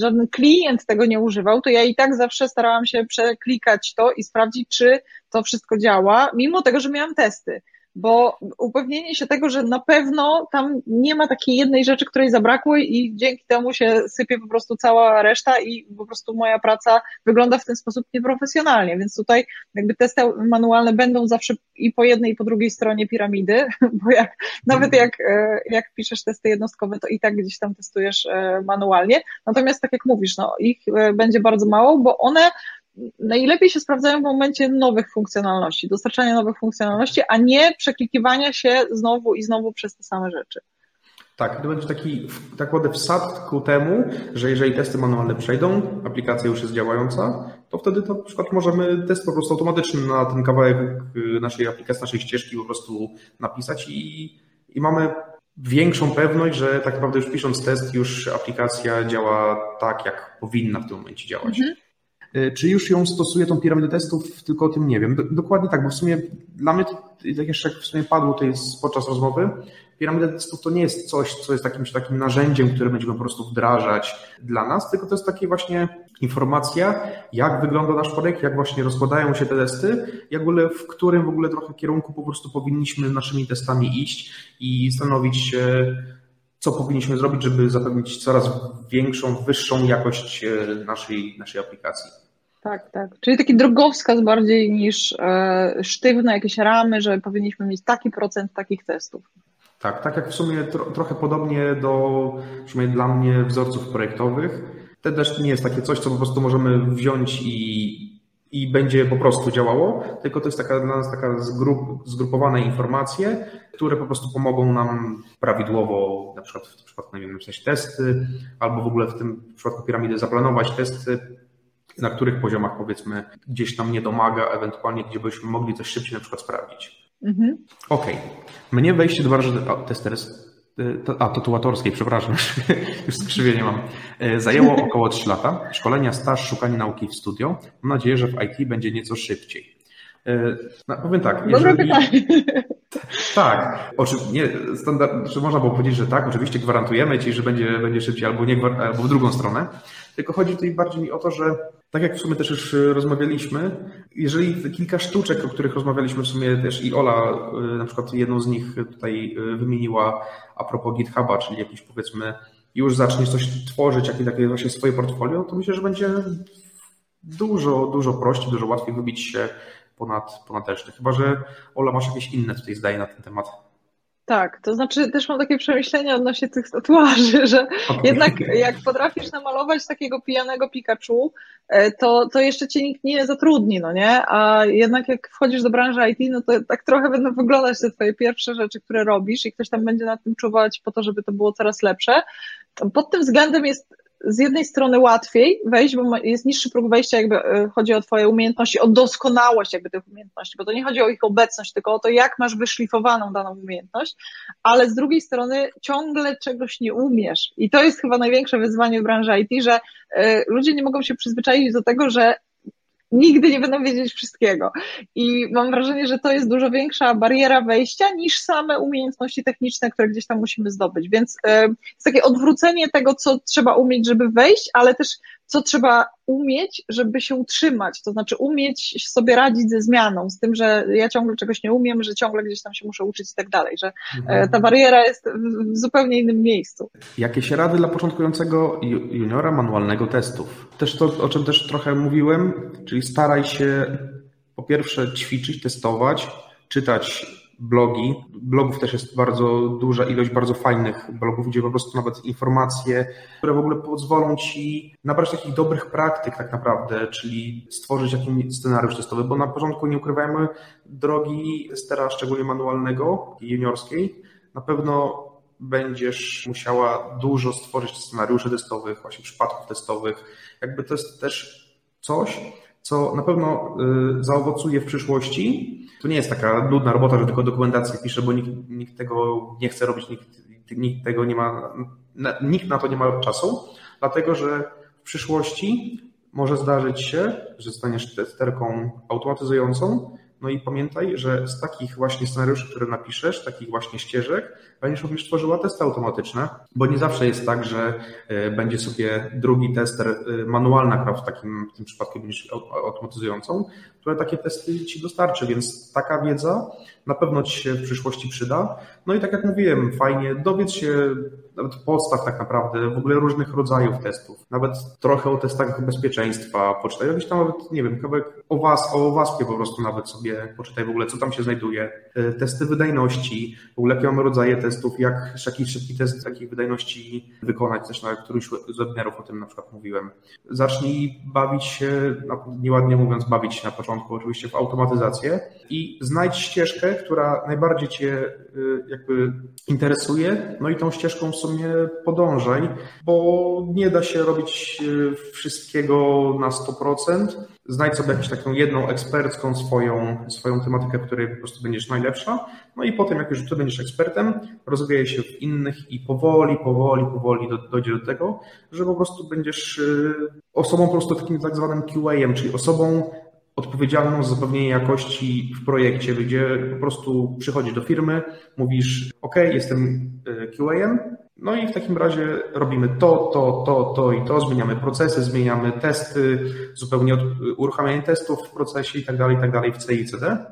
A: żaden klient tego nie używał, to ja i tak zawsze starałam się przeklikać to i sprawdzić, czy to wszystko działa, mimo tego, że miałam testy bo upewnienie się tego, że na pewno tam nie ma takiej jednej rzeczy, której zabrakło i dzięki temu się sypie po prostu cała reszta i po prostu moja praca wygląda w ten sposób nieprofesjonalnie, więc tutaj jakby testy manualne będą zawsze i po jednej i po drugiej stronie piramidy, <laughs> bo jak, nawet jak, e, jak piszesz testy jednostkowe, to i tak gdzieś tam testujesz e, manualnie, natomiast tak jak mówisz, no ich e, będzie bardzo mało, bo one najlepiej się sprawdzają w momencie nowych funkcjonalności, dostarczania nowych funkcjonalności, a nie przeklikiwania się znowu i znowu przez te same rzeczy.
B: Tak, to będzie taki tak naprawdę wsad ku temu, że jeżeli testy manualne przejdą, aplikacja już jest działająca, to wtedy to na przykład możemy test po prostu automatyczny na ten kawałek y, naszej aplikacji, naszej ścieżki po prostu napisać i, i mamy większą pewność, że tak naprawdę już pisząc test, już aplikacja działa tak, jak powinna w tym momencie działać. Mhm. E, czy już ją stosuje, tą piramidę testów, tylko o tym nie wiem. Dokładnie tak, bo w sumie dla mnie, tak jeszcze jak w sumie padło tutaj podczas rozmowy, piramida testów to nie jest coś, co jest jakimś takim narzędziem, które będziemy po prostu wdrażać dla nas, tylko to jest takie właśnie informacja, jak wygląda nasz projekt, jak właśnie rozkładają się te testy, jak w ogóle, w którym w ogóle trochę kierunku po prostu powinniśmy naszymi testami iść i stanowić się co powinniśmy zrobić, żeby zapewnić coraz większą, wyższą jakość e, naszej, naszej aplikacji.
A: Tak, tak. Czyli taki drogowskaz bardziej niż e, sztywne jakieś ramy, że powinniśmy mieć taki procent takich testów.
B: Tak, tak jak w sumie tro, trochę podobnie do, przynajmniej dla mnie, wzorców projektowych. To też nie jest takie coś, co po prostu możemy wziąć i i będzie po prostu działało, tylko to jest taka dla nas taka zgrup, zgrupowane informacje, które po prostu pomogą nam prawidłowo, na przykład w przypadku, nie wiem, napisać testy, albo w ogóle w tym przypadku piramidy zaplanować testy, na których poziomach powiedzmy gdzieś nam nie domaga, ewentualnie gdzie byśmy mogli coś szybciej na przykład sprawdzić. Mhm. Okej. Okay. Mnie wejście do branży testers Y, a, tatuatorskiej, przepraszam, <laughs> już skrzywienie mam. Y, zajęło około 3 lata. Szkolenia, staż, szukanie nauki w studio. Mam nadzieję, że w IT będzie nieco szybciej. Y, no, powiem tak.
A: Pytanie.
B: Tak, oczywiście, standard, że można było powiedzieć, że tak, oczywiście gwarantujemy ci, że będzie, będzie szybciej albo, nie, albo w drugą stronę, tylko chodzi tutaj bardziej mi o to, że tak jak w sumie też już rozmawialiśmy, jeżeli kilka sztuczek, o których rozmawialiśmy w sumie też i Ola y, na przykład jedną z nich tutaj y, wymieniła a propos GitHuba, czyli jakiś powiedzmy już zaczniesz coś tworzyć, jakie takie właśnie swoje portfolio, to myślę, że będzie dużo, dużo prościej, dużo łatwiej wybić się ponad, ponad resztę. Chyba, że Ola masz jakieś inne tutaj zdaje na ten temat.
A: Tak, to znaczy też mam takie przemyślenia odnośnie tych tatuaży, że okay. jednak jak potrafisz namalować takiego pijanego Pikachu, e, to, to jeszcze cię nikt nie zatrudni, no nie? A jednak jak wchodzisz do branży IT, no to tak trochę będą wyglądać te twoje pierwsze rzeczy, które robisz i ktoś tam będzie nad tym czuwać po to, żeby to było coraz lepsze. Pod tym względem jest z jednej strony łatwiej wejść, bo jest niższy próg wejścia, jakby e, chodzi o Twoje umiejętności, o doskonałość jakby tych umiejętności, bo to nie chodzi o ich obecność, tylko o to, jak masz wyszlifowaną daną umiejętność, ale z drugiej strony ciągle czegoś nie umiesz. I to jest chyba największe wyzwanie w branży IT, że e, ludzie nie mogą się przyzwyczaić do tego, że nigdy nie będą wiedzieć wszystkiego. I mam wrażenie, że to jest dużo większa bariera wejścia niż same umiejętności techniczne, które gdzieś tam musimy zdobyć. Więc e, jest takie odwrócenie tego, co trzeba umieć, żeby wejść, ale też co trzeba umieć, żeby się utrzymać, to znaczy umieć sobie radzić ze zmianą, z tym, że ja ciągle czegoś nie umiem, że ciągle gdzieś tam się muszę uczyć i tak dalej, że e, mhm. ta bariera jest w zupełnie innym miejscu.
B: Jakieś rady dla początkującego juniora manualnego testów? Też to, o czym też trochę mówiłem, czyli staraj się po pierwsze ćwiczyć, testować, czytać blogi. Blogów też jest bardzo duża ilość bardzo fajnych blogów, gdzie po prostu nawet informacje, które w ogóle pozwolą ci nabrać takich dobrych praktyk tak naprawdę, czyli stworzyć jakiś scenariusz testowy, bo na początku nie ukrywajmy drogi testera, szczególnie manualnego, juniorskiej, na pewno będziesz musiała dużo stworzyć scenariuszy testowych, właśnie przypadków testowych. Jakby to jest też coś, co na pewno y, zaowocuje w przyszłości. To nie jest taka nudna robota, że tylko dokumentację pisze, bo nikt, nikt tego nie chce robić, nikt, nikt tego nie ma, nikt na to nie ma czasu, dlatego że w przyszłości może zdarzyć się, że zostaniesz testerką automatyzującą, no i pamiętaj, że z takich właśnie scenariuszy, które napiszesz, takich właśnie ścieżek, będziesz również tworzyła testy automatyczne, bo nie zawsze jest tak, że e, będzie sobie drugi tester, manualna gra w takim w tym przypadku będziesz automatyzującą, która takie testy ci dostarczy, więc taka wiedza na pewno ci się w przyszłości przyda. No i tak jak mówiłem, fajnie dowiedz się nawet podstaw tak naprawdę, w ogóle różnych rodzajów testów, nawet trochę o testach bezpieczeństwa, poczytaj. Jakiś tam nawet, nie wiem, kawałek o was, o waspie po prostu nawet sobie poczytaj w ogóle, co tam się znajduje, e, testy wydajności, w ogóle jakie mamy rodzaje testów, jak jaki szybki test takich wydajności wykonać, też na którymś z webinarów o tym na przykład mówiłem. Zacznij bawić się, nieładnie mówiąc, bawić się na początku oczywiście w automatyzację i znajdź ścieżkę, która najbardziej Cię y, jakby interesuje, no i tą ścieżką w sumie podążaj, bo nie da się robić y, wszystkiego na 100%. Znajdź sobie jakąś taką jedną ekspercką swoją, swoją tematykę, w której po prostu będziesz najlepsza, no i potem jak już Ty będziesz ekspertem, rozwijaj się w innych i powoli, powoli, powoli dojdzie do tego, że po prostu będziesz y, osobą po prostu takim tak zwanym QA-em, czyli osobą, odpowiedzialną za zapewnienie jakości w projekcie, gdzie po prostu przychodzisz do firmy, mówisz, OK, jestem e, QA-em, no i w takim razie robimy to, to, to, to i to, zmieniamy procesy, zmieniamy testy, zupełnie od, uruchamianie testów w procesie i tak dalej, i tak dalej w C i CD.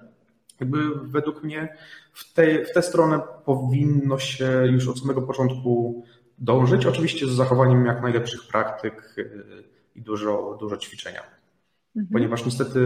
B: Jakby według mnie w, te, w tę stronę powinno się już od samego początku dążyć, oczywiście z zachowaniem jak najlepszych praktyk e, i dużo, dużo ćwiczenia mhm. ponieważ niestety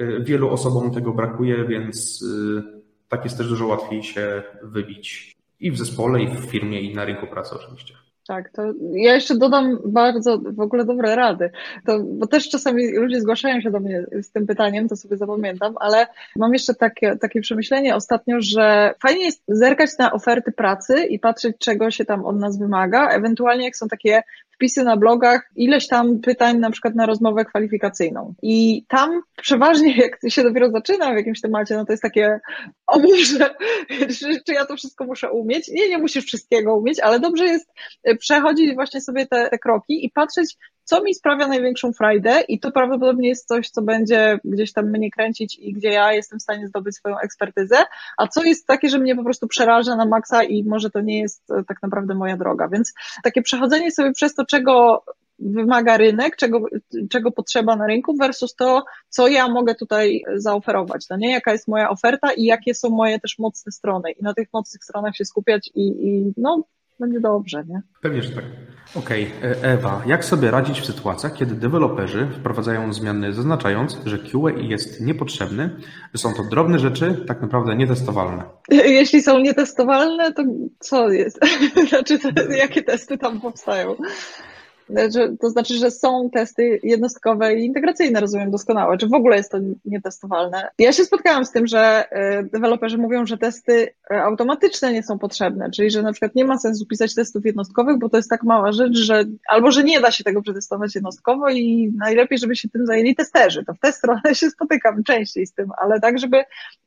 B: y, wielu osobom tego brakuje, więc y, tak jest też dużo łatwiej się wybić i w zespole, i w firmie, i na rynku pracy oczywiście.
A: Tak, to ja jeszcze dodam bardzo w ogóle dobre rady, to, bo też czasami ludzie zgłaszają się do mnie z tym pytaniem, to sobie zapamiętam, ale mam jeszcze takie, takie przemyślenie ostatnio, że fajnie jest zerkać na oferty pracy i patrzeć, czego się tam od nas wymaga, ewentualnie jak są takie wpisy na blogach, ileś tam pytań na przykład na rozmowę kwalifikacyjną. I tam przeważnie, <laughs> jak się dopiero zaczyna w jakimś temacie, no to jest takie, o że, <laughs> czy, czy ja to wszystko muszę umieć? Nie, nie musisz wszystkiego umieć, ale dobrze jest przechodzić właśnie sobie te, te kroki i patrzeć, co mi sprawia największą frajdę i to prawdopodobnie jest coś, co będzie gdzieś tam mnie kręcić i gdzie ja jestem w stanie zdobyć swoją ekspertyzę, a co jest takie, że mnie po prostu przeraża na maksa i może to nie jest e, tak naprawdę moja droga. Więc takie przechodzenie sobie przez to, czego wymaga rynek, czego, czego potrzeba na rynku versus to, co ja mogę tutaj zaoferować, no nie? Jaka jest moja oferta i jakie są moje też mocne strony i na tych mocnych stronach się skupiać i, i no, będzie dobrze, nie?
B: Pewnie, że tak. Okej, okay. E, Ewa, jak sobie radzić w sytuacjach, kiedy deweloperzy wprowadzają zmiany zaznaczając, że QA jest niepotrzebny, że są to drobne rzeczy, tak naprawdę nietestowalne? <laughs>
A: Jeśli są nietestowalne, to co jest? <laughs> znaczy, to, jakie testy tam powstają? To znaczy, że są testy jednostkowe i integracyjne, rozumiem doskonale, czy w ogóle jest to nietestowalne. Ja się spotkałam z tym, że e, deweloperzy mówią, że testy e, automatyczne nie są potrzebne, czyli że na przykład nie ma sensu pisać testów jednostkowych, bo to jest tak mała rzecz, że albo że nie da się tego przetestować jednostkowo i najlepiej, żeby się tym zajęli testerzy. To w tę stronę się spotykam częściej z tym, ale tak, żeby,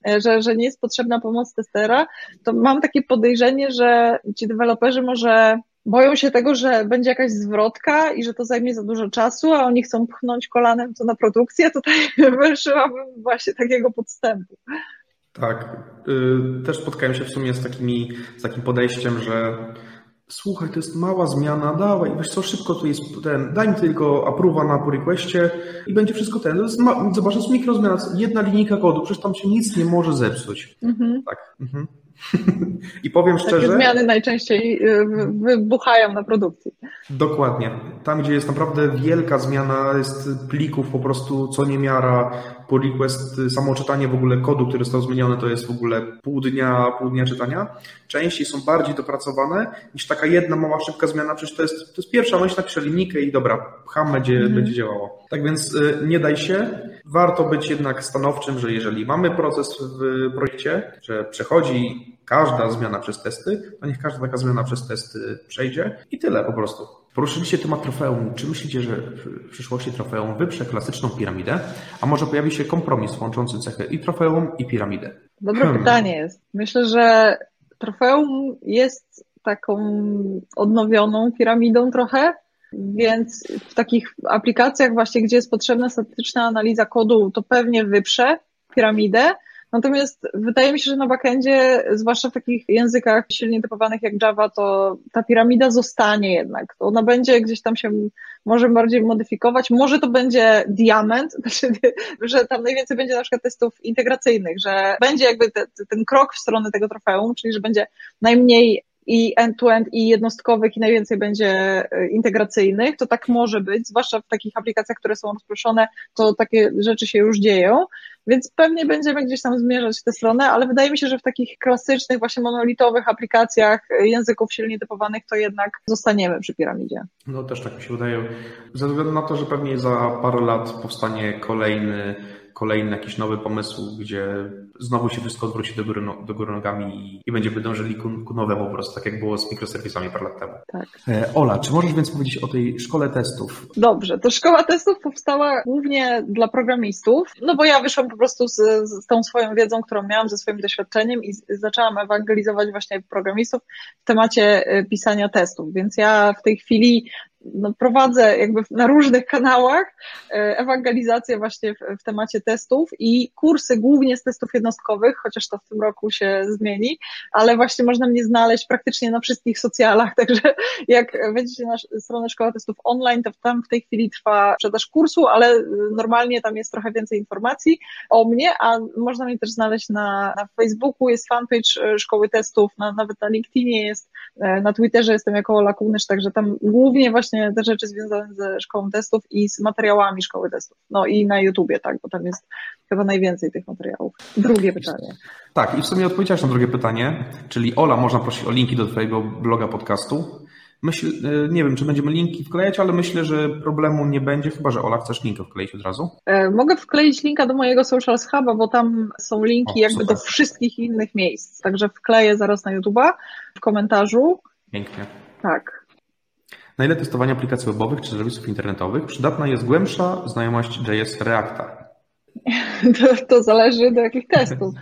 A: e, że, że nie jest potrzebna pomoc testera, to mam takie podejrzenie, że ci deweloperzy może boją się tego, że będzie jakaś zwrotka i że to zajmie za dużo czasu, a oni chcą pchnąć kolanem to na produkcję, tutaj <laughs> wyszyłabym właśnie takiego podstępu.
B: Tak. Y, też spotkałem się w sumie z, takimi, z takim podejściem, że słuchaj, to jest mała zmiana, dawaj, wiesz co, szybko tu jest ten, daj mi tylko approwa na pull requestie i będzie wszystko ten. Zobacz, to jest mikrozmiana, jedna linijka kodu, przecież tam się nic nie może zepsuć. Mhm. Tak. Mhm. I powiem szczerze.
A: Takie zmiany najczęściej y, wybuchają na produkcji.
B: Dokładnie. Tam, gdzie jest naprawdę wielka zmiana, jest plików po prostu co niemiara, pull request, samo czytanie w ogóle kodu, który został zmieniony, to jest w ogóle pół dnia, pół dnia czytania. Częściej są bardziej dopracowane niż taka jedna mała, szybka zmiana, przecież to jest, to jest pierwsza myśl, napiszę linijkę i dobra, ham będzie, mhm. będzie działało. Tak więc y, nie daj się. Warto być jednak stanowczym, że jeżeli mamy proces w projekcie, że przechodzi każda zmiana przez testy, to niech każda taka zmiana przez testy przejdzie i tyle po prostu. Poruszyliście temat trofeum. Czy myślicie, że w przyszłości trofeum wyprze klasyczną piramidę, a może pojawi się kompromis łączący cechy i trofeum i piramidę?
A: Dobre hmm. pytanie jest. Myślę, że trofeum jest taką odnowioną piramidą trochę, więc w takich aplikacjach właśnie, gdzie jest potrzebna statyczna analiza kodu, to pewnie wyprze piramidę, Natomiast wydaje mi się, że na backendzie, zwłaszcza w takich językach silnie typowanych jak Java, to ta piramida zostanie jednak. Ona będzie gdzieś tam się może bardziej modyfikować. Może to będzie diament, <laughs> znaczy, że tam najwięcej będzie na przykład testów integracyjnych, że będzie jakby te, ten krok w stronę tego trofeum, czyli że będzie najmniej i end-to-end i jednostkowych i najwięcej będzie e, integracyjnych, to tak może być, zwłaszcza w takich aplikacjach, które są rozproszone, to takie rzeczy się już dzieją, więc pewnie będziemy gdzieś tam zmierzać w tę stronę, ale wydaje mi się, że w takich klasycznych, właśnie monolitowych aplikacjach e, języków silnie typowanych to jednak zostaniemy przy piramidzie.
B: No też tak mi się wydaje, ze względu na to, że pewnie za parę lat powstanie kolejny kolejny jakiś nowy pomysł, gdzie znowu się wszystko odwróci do góry, no, do góry nogami i, i będziemy dążyli ku, ku nowemu po prostu, tak jak było z mikroserwisami parę lat temu.
A: Tak.
B: E, Ola, czy możesz więc powiedzieć o tej szkole testów?
A: Dobrze, to szkoła testów powstała głównie dla programistów, no bo ja wyszłam po prostu z, z tą swoją wiedzą, którą miałam, ze swoim doświadczeniem i z, zaczęłam ewangelizować właśnie programistów w temacie e, pisania testów, więc ja w tej chwili no, prowadzę jakby na różnych kanałach e, ewangelizację właśnie w, w, temacie testów i kursy głównie z testów jednostkowych, chociaż to w tym roku się zmieni, ale właśnie można mnie znaleźć praktycznie na wszystkich socjalach, <laughs> także jak wejdziecie na stronę Szkoła Testów Online, to tam w tej chwili trwa sprzedaż kursu, ale normalnie tam jest trochę więcej informacji o mnie, a można mnie też znaleźć na, na Facebooku, jest fanpage e, Szkoły Testów, na, nawet na LinkedInie jest, e, na Twitterze jestem jako Ola także tam głównie właśnie właśnie te rzeczy związane ze szkołą testów i z materiałami szkoły testów. No i na YouTubie, tak, bo tam jest chyba najwięcej tych materiałów. Drugie pytanie.
B: Tak, i w sumie odpowiedziałeś na drugie pytanie, czyli Ola, można prosić o linki do Twojego bloga podcastu. Myśl, e, nie wiem, czy będziemy linki wklejać, ale myślę, że problemu nie będzie, chyba że Ola chcesz linkę wkleić od razu.
A: E, mogę wkleić linka do mojego Social Huba, bo tam są linki o, jakby super. do wszystkich innych miejsc. Także wkleję zaraz na YouTube'a w komentarzu.
B: Pięknie.
A: Tak.
B: Na ile testowania aplikacji webowych czy serwisów internetowych przydatna jest głębsza znajomość JS Reacta? <laughs>
A: To, to zależy do jakich testów,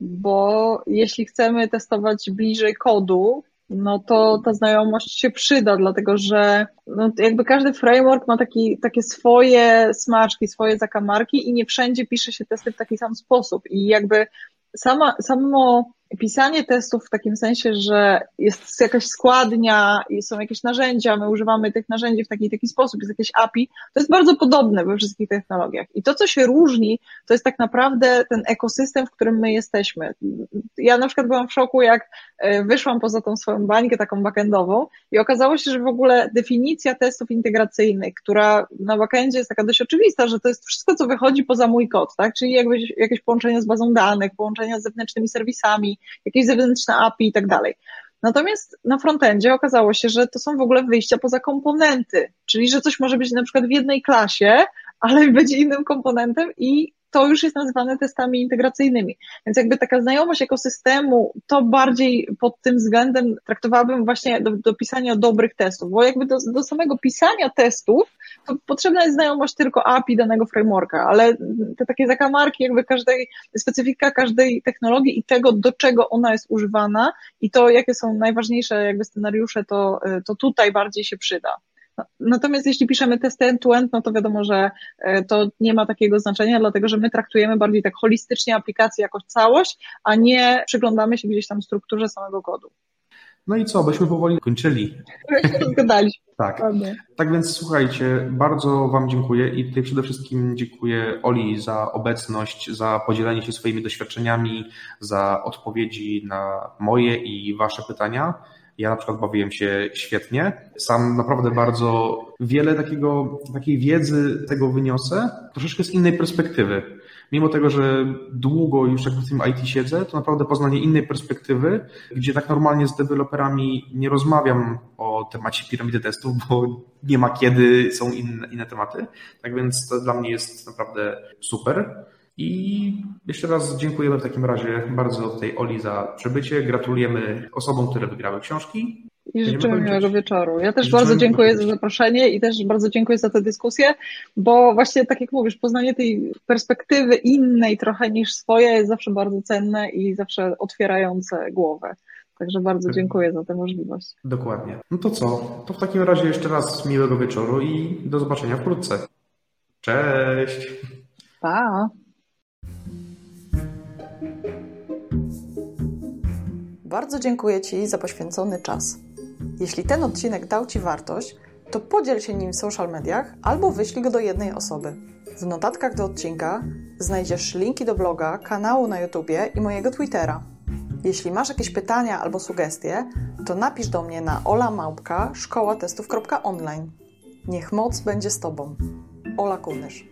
A: bo jeśli chcemy testować bliżej kodu, no to ta znajomość się przyda, dlatego że no, jakby każdy framework ma taki, takie swoje smaczki, swoje zakamarki i nie wszędzie pisze się testy w taki sam sposób. I jakby sama, samo pisanie testów w takim sensie, że jest jakaś składnia i są jakieś narzędzia, my używamy tych narzędzi w taki taki sposób, jest jakieś API, to jest bardzo podobne we wszystkich technologiach. I to, co się różni, to jest tak naprawdę ten ekosystem, w którym my jesteśmy. Ja na przykład byłam w szoku, jak e, wyszłam poza tą swoją bańkę taką backendową i okazało się, że w ogóle definicja testów integracyjnych, która na backendzie jest taka dość oczywista, że to jest wszystko, co wychodzi poza mój kod, tak? Czyli jakby jakieś połączenia z bazą danych, połączenia z zewnętrznymi serwisami, jakieś zewnętrzne API i tak dalej. Natomiast na frontendzie okazało się, że to są w ogóle wyjścia poza komponenty, czyli że coś może być na przykład w jednej klasie, ale <laughs> będzie innym komponentem i to już jest nazywane testami integracyjnymi. Więc jakby taka znajomość ekosystemu, to bardziej pod tym względem traktowałabym właśnie do, do pisania dobrych testów, bo jakby do, do samego pisania testów to potrzebna jest znajomość tylko API danego frameworka, ale te takie zakamarki jakby każdej, specyfika każdej technologii i tego, do czego ona jest używana i to, jakie są najważniejsze jakby scenariusze, to, to tutaj bardziej się przyda. Natomiast jeśli piszemy testy end-to-end, no to wiadomo, że e, to nie ma takiego znaczenia, dlatego że my traktujemy bardziej tak holistycznie aplikację jako całość, a nie przyglądamy się gdzieś tam strukturze samego kodu.
B: No i co, byśmy powoli kończyli.
A: Zgadaliśmy. <laughs>
B: tak. Tak więc słuchajcie, bardzo Wam dziękuję i tutaj przede wszystkim dziękuję Oli za obecność, za podzielenie się swoimi doświadczeniami, za odpowiedzi na moje i Wasze pytania. Ja na przykład bawiłem się świetnie. Sam naprawdę bardzo wiele takiego, takiej wiedzy tego wyniosę, troszeczkę z innej perspektywy. Mimo tego, że długo już jakby w tym IT siedzę, to naprawdę poznanie innej perspektywy, gdzie tak normalnie z deweloperami nie rozmawiam o temacie piramidy testów, bo nie ma kiedy, są inne, inne tematy. Tak więc to dla mnie jest naprawdę super. I jeszcze raz dziękujemy w takim razie bardzo tej Oli za przybycie. Gratulujemy osobom, które wygrały książki.
A: I życzymy miłego wieczoru. Ja też Życzymy bardzo dziękuję za zaproszenie i też bardzo dziękuję za tę dyskusję, bo właśnie tak jak mówisz, poznanie tej perspektywy innej trochę niż swoja jest zawsze bardzo cenne i zawsze otwierające głowę. Także bardzo dziękuję za tę możliwość.
B: Dokładnie. No to co? To w takim razie jeszcze raz miłego wieczoru i do zobaczenia wkrótce. Cześć!
A: Pa!
C: Bardzo dziękuję Ci za poświęcony czas. Jeśli ten odcinek dał Ci wartość, to podziel się nim w social mediach albo wyślij go do jednej osoby. W notatkach do odcinka znajdziesz linki do bloga, kanału na YouTubie i mojego Twittera. Jeśli masz jakieś pytania albo sugestie, to napisz do mnie na olamałpka szkołatestów.online. Niech moc będzie z Tobą. Ola Kunysz.